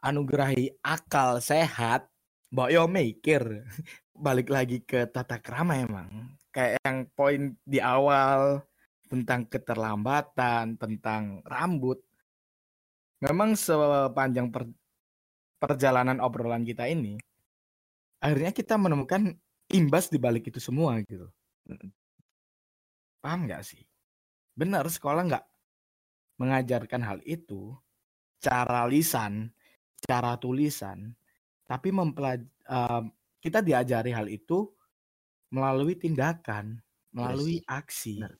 dianugerahi akal sehat, mbak yo mikir. Balik lagi ke tata krama emang. Kayak yang poin di awal tentang keterlambatan, tentang rambut. Memang sepanjang per- perjalanan obrolan kita ini, akhirnya kita menemukan imbas di balik itu semua gitu. Paham nggak sih? benar sekolah nggak mengajarkan hal itu cara lisan, cara tulisan, tapi mempelaj uh, kita diajari hal itu melalui tindakan, melalui Yes. aksi. Benar.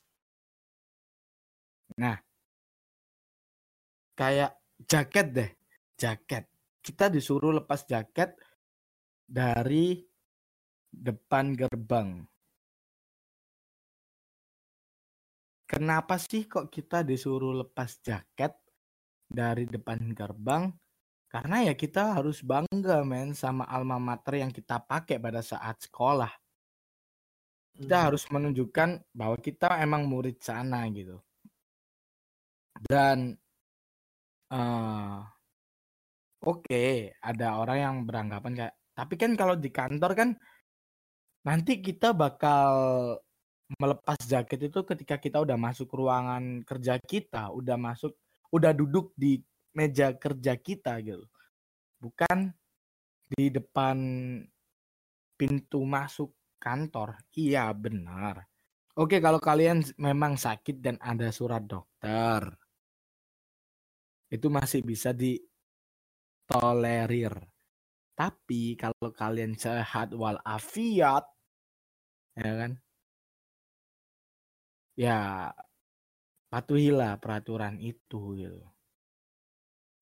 Nah, kayak jaket deh, jaket. Kita disuruh lepas jaket dari depan gerbang. Kenapa sih kok kita disuruh lepas jaket dari depan gerbang? Karena ya kita harus bangga men sama alma mater yang kita pakai pada saat sekolah. Kita Hmm. harus menunjukkan bahwa kita emang murid sana gitu. Dan uh, oke, okay, ada orang yang beranggapan kayak tapi kan kalau di kantor kan nanti kita bakal melepas jaket itu ketika kita udah masuk ruangan kerja kita, udah masuk, udah duduk di meja kerja kita gitu. Bukan di depan pintu masuk kantor. Iya, benar. Oke, kalau kalian memang sakit dan ada surat dokter, itu masih bisa ditolerir. Tapi kalau kalian sehat walafiat, ya kan? Ya patuhilah peraturan itu gitu.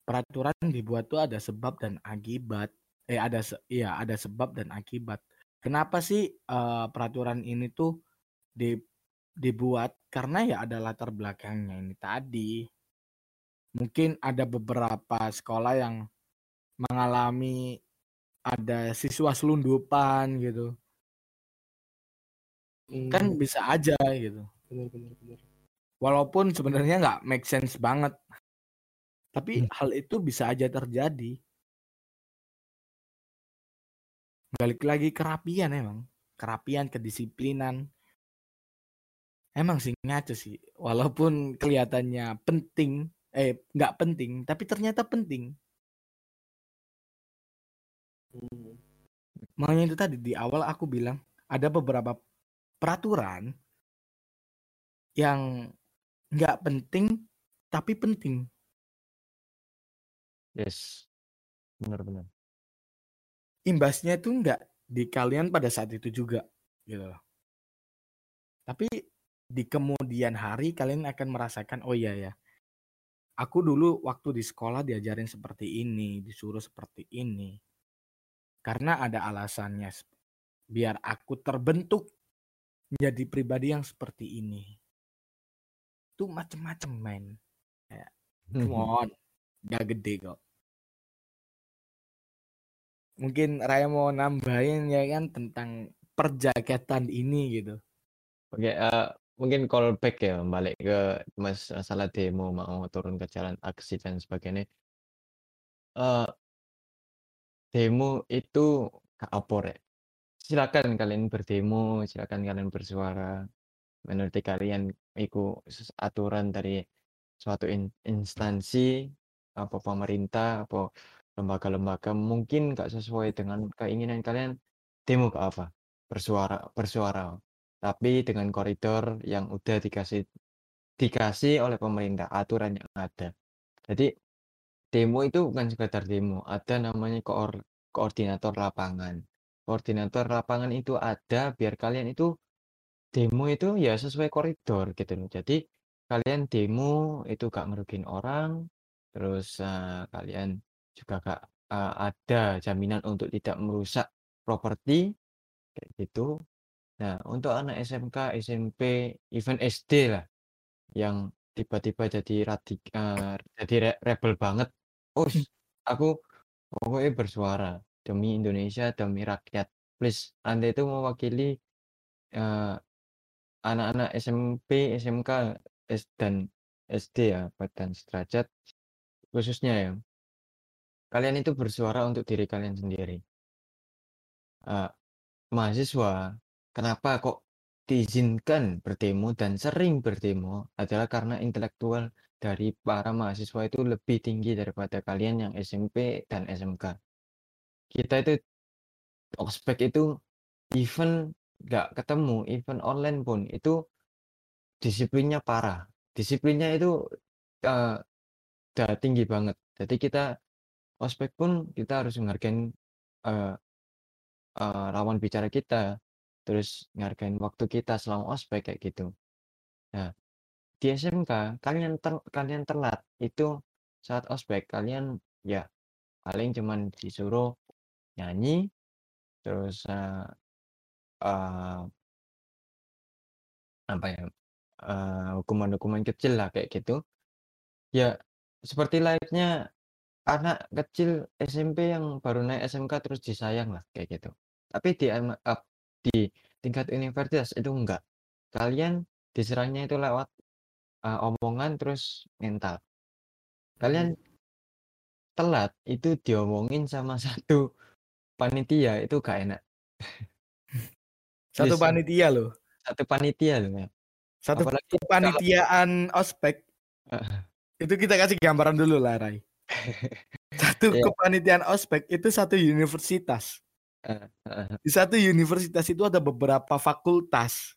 Peraturan dibuat tuh ada sebab dan akibat. Eh ada se iya ada sebab dan akibat. Kenapa sih uh, peraturan ini tuh di dibuat? Karena ya ada latar belakangnya ini tadi. Mungkin ada beberapa sekolah yang mengalami ada siswa selundupan gitu. Hmm. Kan bisa aja gitu. Benar benar benar. Walaupun sebenarnya nggak make sense banget. Tapi hmm. hal itu bisa aja terjadi. Balik lagi kerapian emang. Kerapian, kedisiplinan. Emang sih ngaco sih. Walaupun kelihatannya penting, eh nggak penting, tapi ternyata penting. Hmm. Makanya itu tadi di awal aku bilang ada beberapa peraturan yang nggak penting tapi penting. Yes, benar-benar. Imbasnya itu nggak di kalian pada saat itu juga, gitu loh. Tapi di kemudian hari kalian akan merasakan, oh iya ya, aku dulu waktu di sekolah diajarin seperti ini, disuruh seperti ini, karena ada alasannya, biar aku terbentuk menjadi pribadi yang seperti ini. Itu macem-macem men. Ya, come on, gak gede kok. Mungkin Raya mau nambahin ya kan tentang perjakatan ini gitu. Oke, uh, mungkin callback ya balik ke mas masalah demo mau turun ke jalan aksi dan sebagainya. Uh, demo itu apa ya? Silakan kalian berdemo, silakan kalian bersuara. Menurut kalian itu aturan dari suatu in instansi apa pemerintah apa lembaga-lembaga mungkin nggak sesuai dengan keinginan kalian demo ke apa bersuara bersuara. Tapi dengan koridor yang udah dikasih dikasih oleh pemerintah aturan yang ada. Jadi demo itu bukan sekedar demo ada namanya koor koordinator lapangan. Koordinator lapangan itu ada biar kalian itu demo itu ya sesuai koridor gitu loh. Jadi kalian demo itu gak merugikan orang terus uh, kalian juga gak uh, ada jaminan untuk tidak merusak properti kayak gitu. Nah, untuk anak SMK, SMP, even SD lah yang tiba-tiba jadi radik uh, jadi re rebel banget. Oh, aku pokoknya bersuara demi Indonesia, demi rakyat. Please, Anda itu mewakili anak-anak uh, SMP, SMK, S dan SD ya, dan sederajat khususnya ya. Kalian itu bersuara untuk diri kalian sendiri. Uh, mahasiswa, kenapa kok diizinkan berdemo dan sering berdemo adalah karena intelektual dari para mahasiswa itu lebih tinggi daripada kalian yang SMP dan SMK. Kita itu ospek itu even nggak ketemu, even online pun itu disiplinnya parah. disiplinnya itu uh, udah tinggi banget. Jadi kita ospek pun kita harus menghargai uh, uh, lawan bicara kita, terus menghargai waktu kita selama ospek kayak gitu. Nah, di SMK kalian ter kalian telat itu saat ospek kalian ya paling cuman disuruh nyanyi terus uh, uh, apa ya hukuman-hukuman kecil lah kayak gitu. Ya seperti layaknya anak kecil SMP yang baru naik SMK terus disayang lah kayak gitu. Tapi di di tingkat universitas itu enggak. Kalian diserangnya itu lewat uh, omongan terus mental. Kalian telat itu diomongin sama satu panitia itu gak enak. Satu panitia loh. Satu panitia loh ya. Satu Apalagi kepanitiaan kalau... ospek. Itu kita kasih gambaran dulu lah, Rai. Satu yeah. kepanitiaan ospek itu satu universitas. Di satu universitas itu ada beberapa fakultas.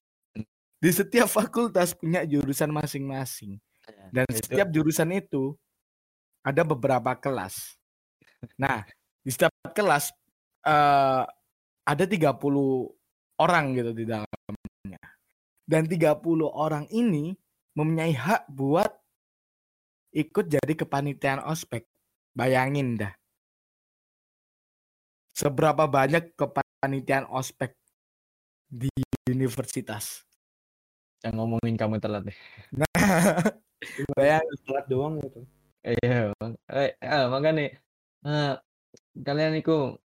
Di setiap fakultas punya jurusan masing-masing. Iya, Dan setiap jurusan itu ada beberapa kelas. Nah, di setiap kelas uh, ada 30 orang gitu di dalam dan 30 orang ini mempunyai hak buat ikut jadi kepanitiaan ospek. Bayangin dah. Seberapa banyak kepanitiaan ospek di universitas. Yang ngomongin kamu telat deh. Nah, bayangin telat doang gitu. Iya, eh, eh makanya eh, kalian itu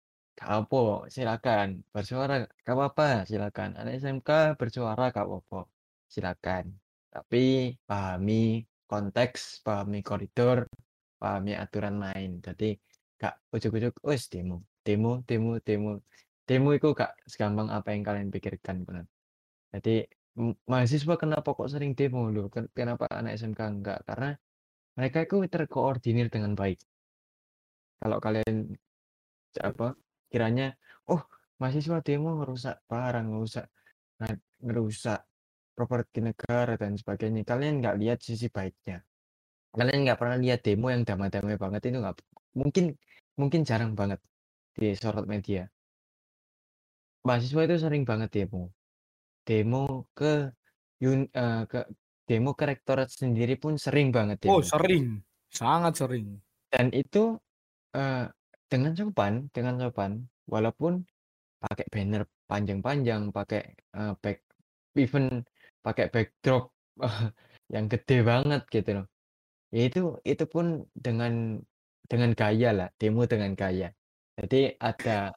apa, silakan bersuara, gak apa-apa, silakan. Anak SMK bersuara gak apa-apa, silakan. Tapi pahami konteks, pahami koridor, pahami aturan main. Jadi gak ujuk-ujuk, wes demo, demo, demo, demo. Demo itu gak segampang apa yang kalian pikirkan, benar. Jadi mahasiswa kenapa kok sering demo loh? Kenapa anak SMK enggak? Karena mereka itu terkoordinir dengan baik. Kalau kalian apa kiranya, "Oh, mahasiswa demo ngerusak barang, ngerusak ngerusak properti negara dan sebagainya." Kalian nggak lihat sisi baiknya. Kalian nggak pernah lihat demo yang damai-damai banget itu nggak mungkin mungkin jarang banget disorot media. Mahasiswa itu sering banget demo. Demo ke yun uh, ke demo ke rektorat sendiri pun sering banget Oh, sering. Sangat sering. Dan itu, uh, dengan sopan dengan sopan, walaupun pakai banner panjang-panjang, pakai, uh, back even pakai backdrop yang gede banget gitu loh. Ya itu itu pun dengan dengan gaya lah, demo dengan gaya. Jadi ada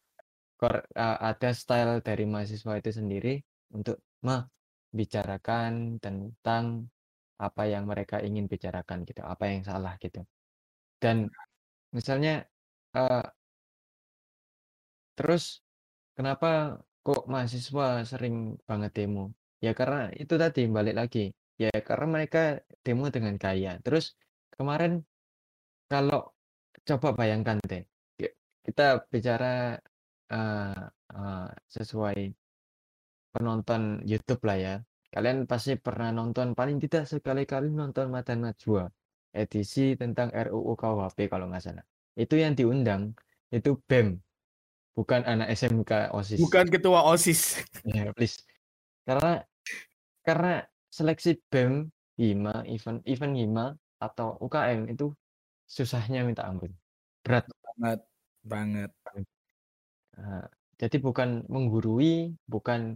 uh, ada style dari mahasiswa itu sendiri untuk membicarakan tentang apa yang mereka ingin bicarakan gitu, apa yang salah gitu. Dan misalnya Uh, terus kenapa kok mahasiswa sering banget demo? Ya karena itu tadi balik lagi, ya karena mereka demo dengan gaya. Terus kemarin kalau coba bayangkan deh, kita bicara uh, uh, sesuai penonton YouTube lah ya. Kalian pasti pernah nonton paling tidak sekali-kali nonton Mata Najwa edisi tentang RUU KUHP kalau nggak salah. Itu yang diundang itu BEM, bukan anak SMK OSIS. Bukan ketua OSIS. Ya, please. Karena karena seleksi BEM, HIMA, event event HIMA atau UKM itu susahnya minta ampun. Berat banget banget. Nah, jadi bukan menggurui, bukan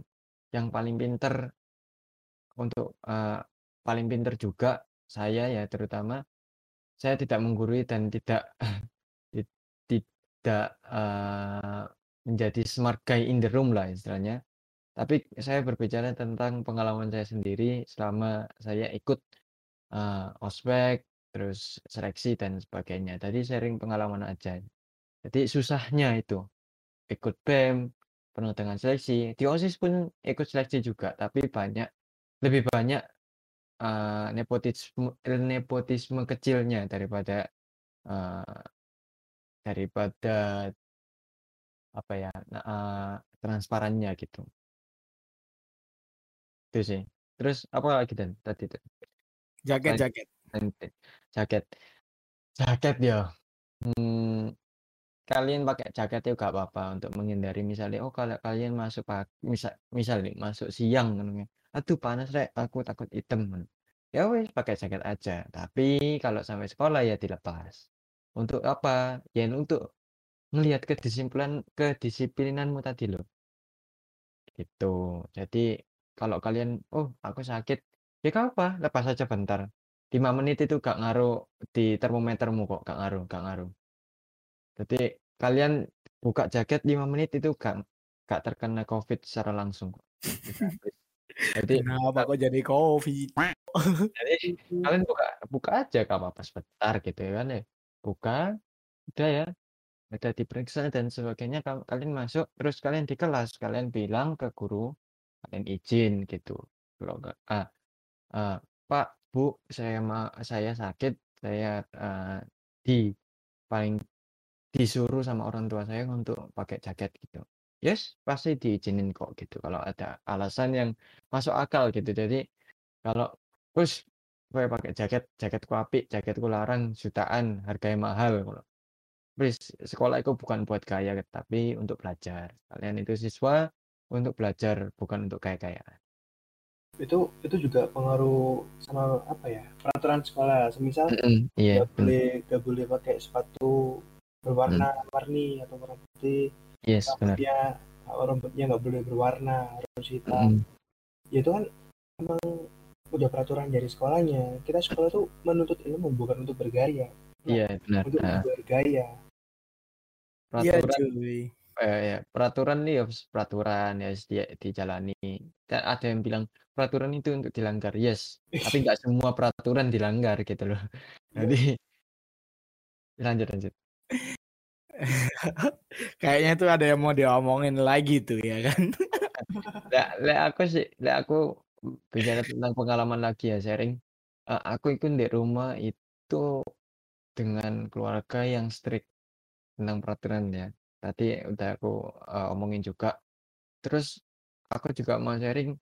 yang paling pinter untuk uh, paling pinter juga saya ya terutama saya tidak menggurui dan tidak tidak, uh, menjadi smart guy in the room lah istilahnya. Tapi saya berbicara tentang pengalaman saya sendiri selama saya ikut, uh, ospek, terus seleksi dan sebagainya. Tadi sharing pengalaman aja. Jadi susahnya itu, ikut BEM, penuh dengan seleksi, di OSIS pun ikut seleksi juga, tapi banyak lebih banyak, uh, nepotisme nepotisme kecilnya daripada, uh, Daripada apa ya, uh, transparannya gitu. Itu sih. Terus apa lagi Dan tadi tuh? Jaket, jaket. Jaket. Jaket ya. Hmm, kalian pakai jaket itu gak apa-apa untuk menghindari misalnya oh kalau kalian masuk pagi misal misal nih masuk siang kan aduh panas rek aku takut hitam ya wes pakai jaket aja tapi kalau sampai sekolah ya dilepas untuk apa ya untuk ngelihat kedisiplinan kedisiplinanmu tadi loh gitu jadi kalau kalian oh aku sakit. Ya gak apa lepas aja bentar. 5 menit itu gak ngaruh di termometermu kok gak ngaruh gak ngaruh. Jadi kalian buka jaket 5 menit itu gak gak terkena covid secara langsung kok. jadi Kenapa kok jadi covid? jadi kalian buka buka aja gak apa-apa sebentar gitu ya kan ya. Buka udah ya. Udah diperiksa dan sebagainya kal- kalian masuk terus kalian di kelas kalian bilang ke guru kalian izin gitu. Kalau enggak ah, ah, Pak Bu saya ma saya sakit saya eh, di paling disuruh sama orang tua saya untuk pakai jaket gitu. Yes pasti diizinin kok gitu kalau ada alasan yang masuk akal gitu. Jadi kalau terus gue pakai jaket jaketku apik jaketku larang jutaan harganya mahal Please, sekolah itu bukan buat gaya tapi untuk belajar. Kalian itu siswa untuk belajar bukan untuk gaya-gayaan itu itu juga pengaruh sama apa ya peraturan sekolah. Semisal Mm-mm, iya nggak bener. boleh nggak boleh pakai sepatu berwarna-warni atau warna putih. Yes benar rambutnya rambutnya nggak boleh berwarna harus hitam. Mm-mm, ya itu kan emang udah peraturan dari sekolahnya. Kita sekolah tuh menuntut ilmu bukan untuk bergaya. Iya benar untuk Nah, bergaya. Iya peraturan cuy. Eh, ya, peraturan nih harus peraturan ya harus di, dijalani. Dan ada yang bilang peraturan itu untuk dilanggar. Yes tapi nggak semua peraturan dilanggar gitu loh. Iya. jadi lanjut lanjut. Kayaknya tuh ada yang mau diomongin lagi tuh ya kan. Lek lek aku sih lek aku bicara tentang pengalaman lagi ya sharing. Eh, aku itu di rumah itu dengan keluarga yang strict tentang peraturan ya tadi udah aku eh, omongin juga. Terus aku juga mau sharing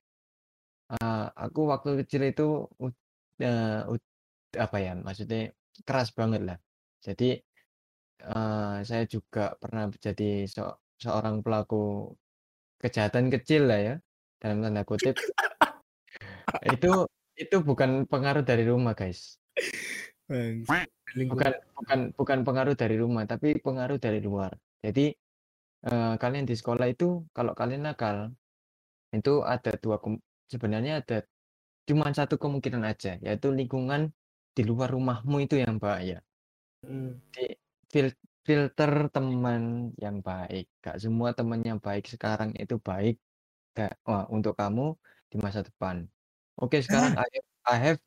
eh, aku waktu kecil itu udah apa ya maksudnya keras banget lah. Jadi eh, saya juga pernah jadi se- seorang pelaku kejahatan kecil lah ya dalam tanda kutip. Itu itu bukan pengaruh dari rumah guys. Bukan bukan bukan pengaruh dari rumah tapi pengaruh dari luar jadi eh, kalian di sekolah itu kalau kalian nakal itu ada dua kem- sebenarnya ada cuma satu kemungkinan aja yaitu lingkungan di luar rumahmu itu yang bahaya Hmm. di fil- filter teman yang baik gak semua teman yang baik sekarang itu baik gak, wah, untuk kamu di masa depan oke sekarang I have, I have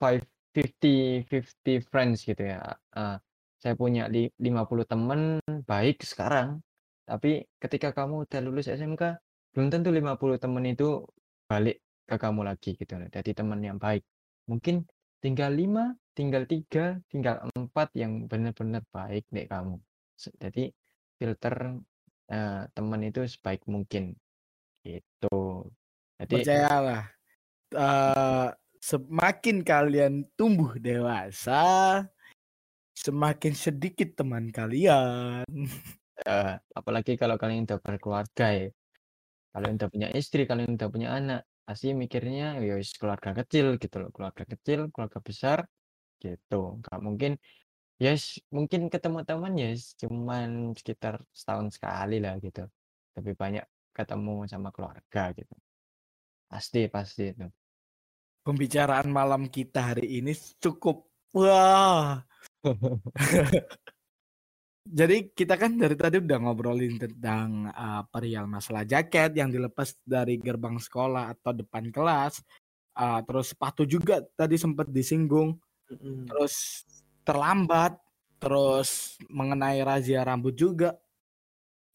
five fifty fifty friends gitu ya Ah, saya punya li, 50 teman baik sekarang. Tapi ketika kamu udah lulus SMK belum tentu 50 teman itu balik ke kamu lagi gitu jadi teman yang baik. Mungkin tinggal lima tinggal tiga tinggal empat yang benar-benar baik deh kamu. Jadi filter eh, teman itu sebaik mungkin. Gitu. Jadi percayalah. eh, semakin kalian tumbuh dewasa, semakin sedikit teman kalian. eh, apalagi kalau kalian udah berkeluarga ya. Kalian udah punya istri kalian udah punya anak pasti mikirnya ya keluarga kecil gitu loh. Keluarga kecil keluarga besar gitu. Nggak mungkin yes mungkin ketemu teman ya cuman sekitar setahun sekali lah gitu. Lebih banyak ketemu sama keluarga gitu. Pasti pasti itu. Pembicaraan malam kita hari ini cukup wah. Jadi kita kan dari tadi udah ngobrolin tentang uh, perihal masalah jaket yang dilepas dari gerbang sekolah atau depan kelas. Uh, terus sepatu juga tadi sempat disinggung. Mm-mm. Terus terlambat. Terus mengenai razia rambut juga.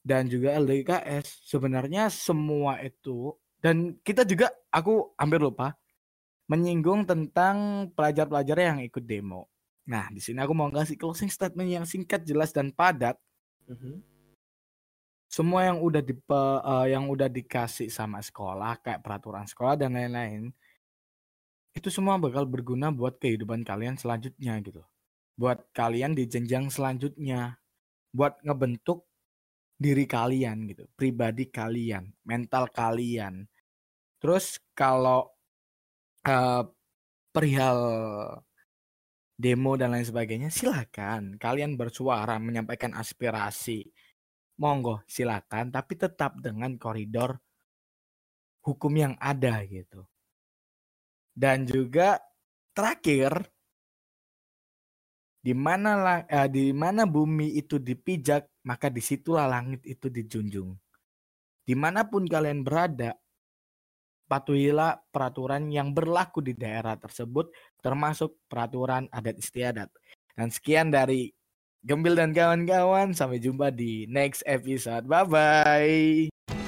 Dan juga LDKS. Sebenarnya semua itu. Dan kita juga, aku hampir lupa. Menyinggung tentang pelajar-pelajar yang ikut demo. Nah, di sini aku mau kasih closing statement yang singkat, jelas dan padat. Mhm. Semua yang udah di yang udah dikasih sama sekolah kayak peraturan sekolah dan lain-lain itu semua bakal berguna buat kehidupan kalian selanjutnya gitu. Buat kalian di jenjang selanjutnya. Buat ngebentuk diri kalian gitu, pribadi kalian, mental kalian. Terus kalau uh, perihal demo dan lain sebagainya, silakan kalian bersuara menyampaikan aspirasi. Monggo, silakan, tapi tetap dengan koridor hukum yang ada gitu. Dan juga terakhir di mana eh, di mana bumi itu dipijak, maka di situlah langit itu dijunjung. Di mana pun kalian berada, patuhilah peraturan yang berlaku di daerah tersebut, termasuk peraturan adat istiadat. Dan sekian dari Gembil dan kawan-kawan, sampai jumpa di next episode. Bye bye.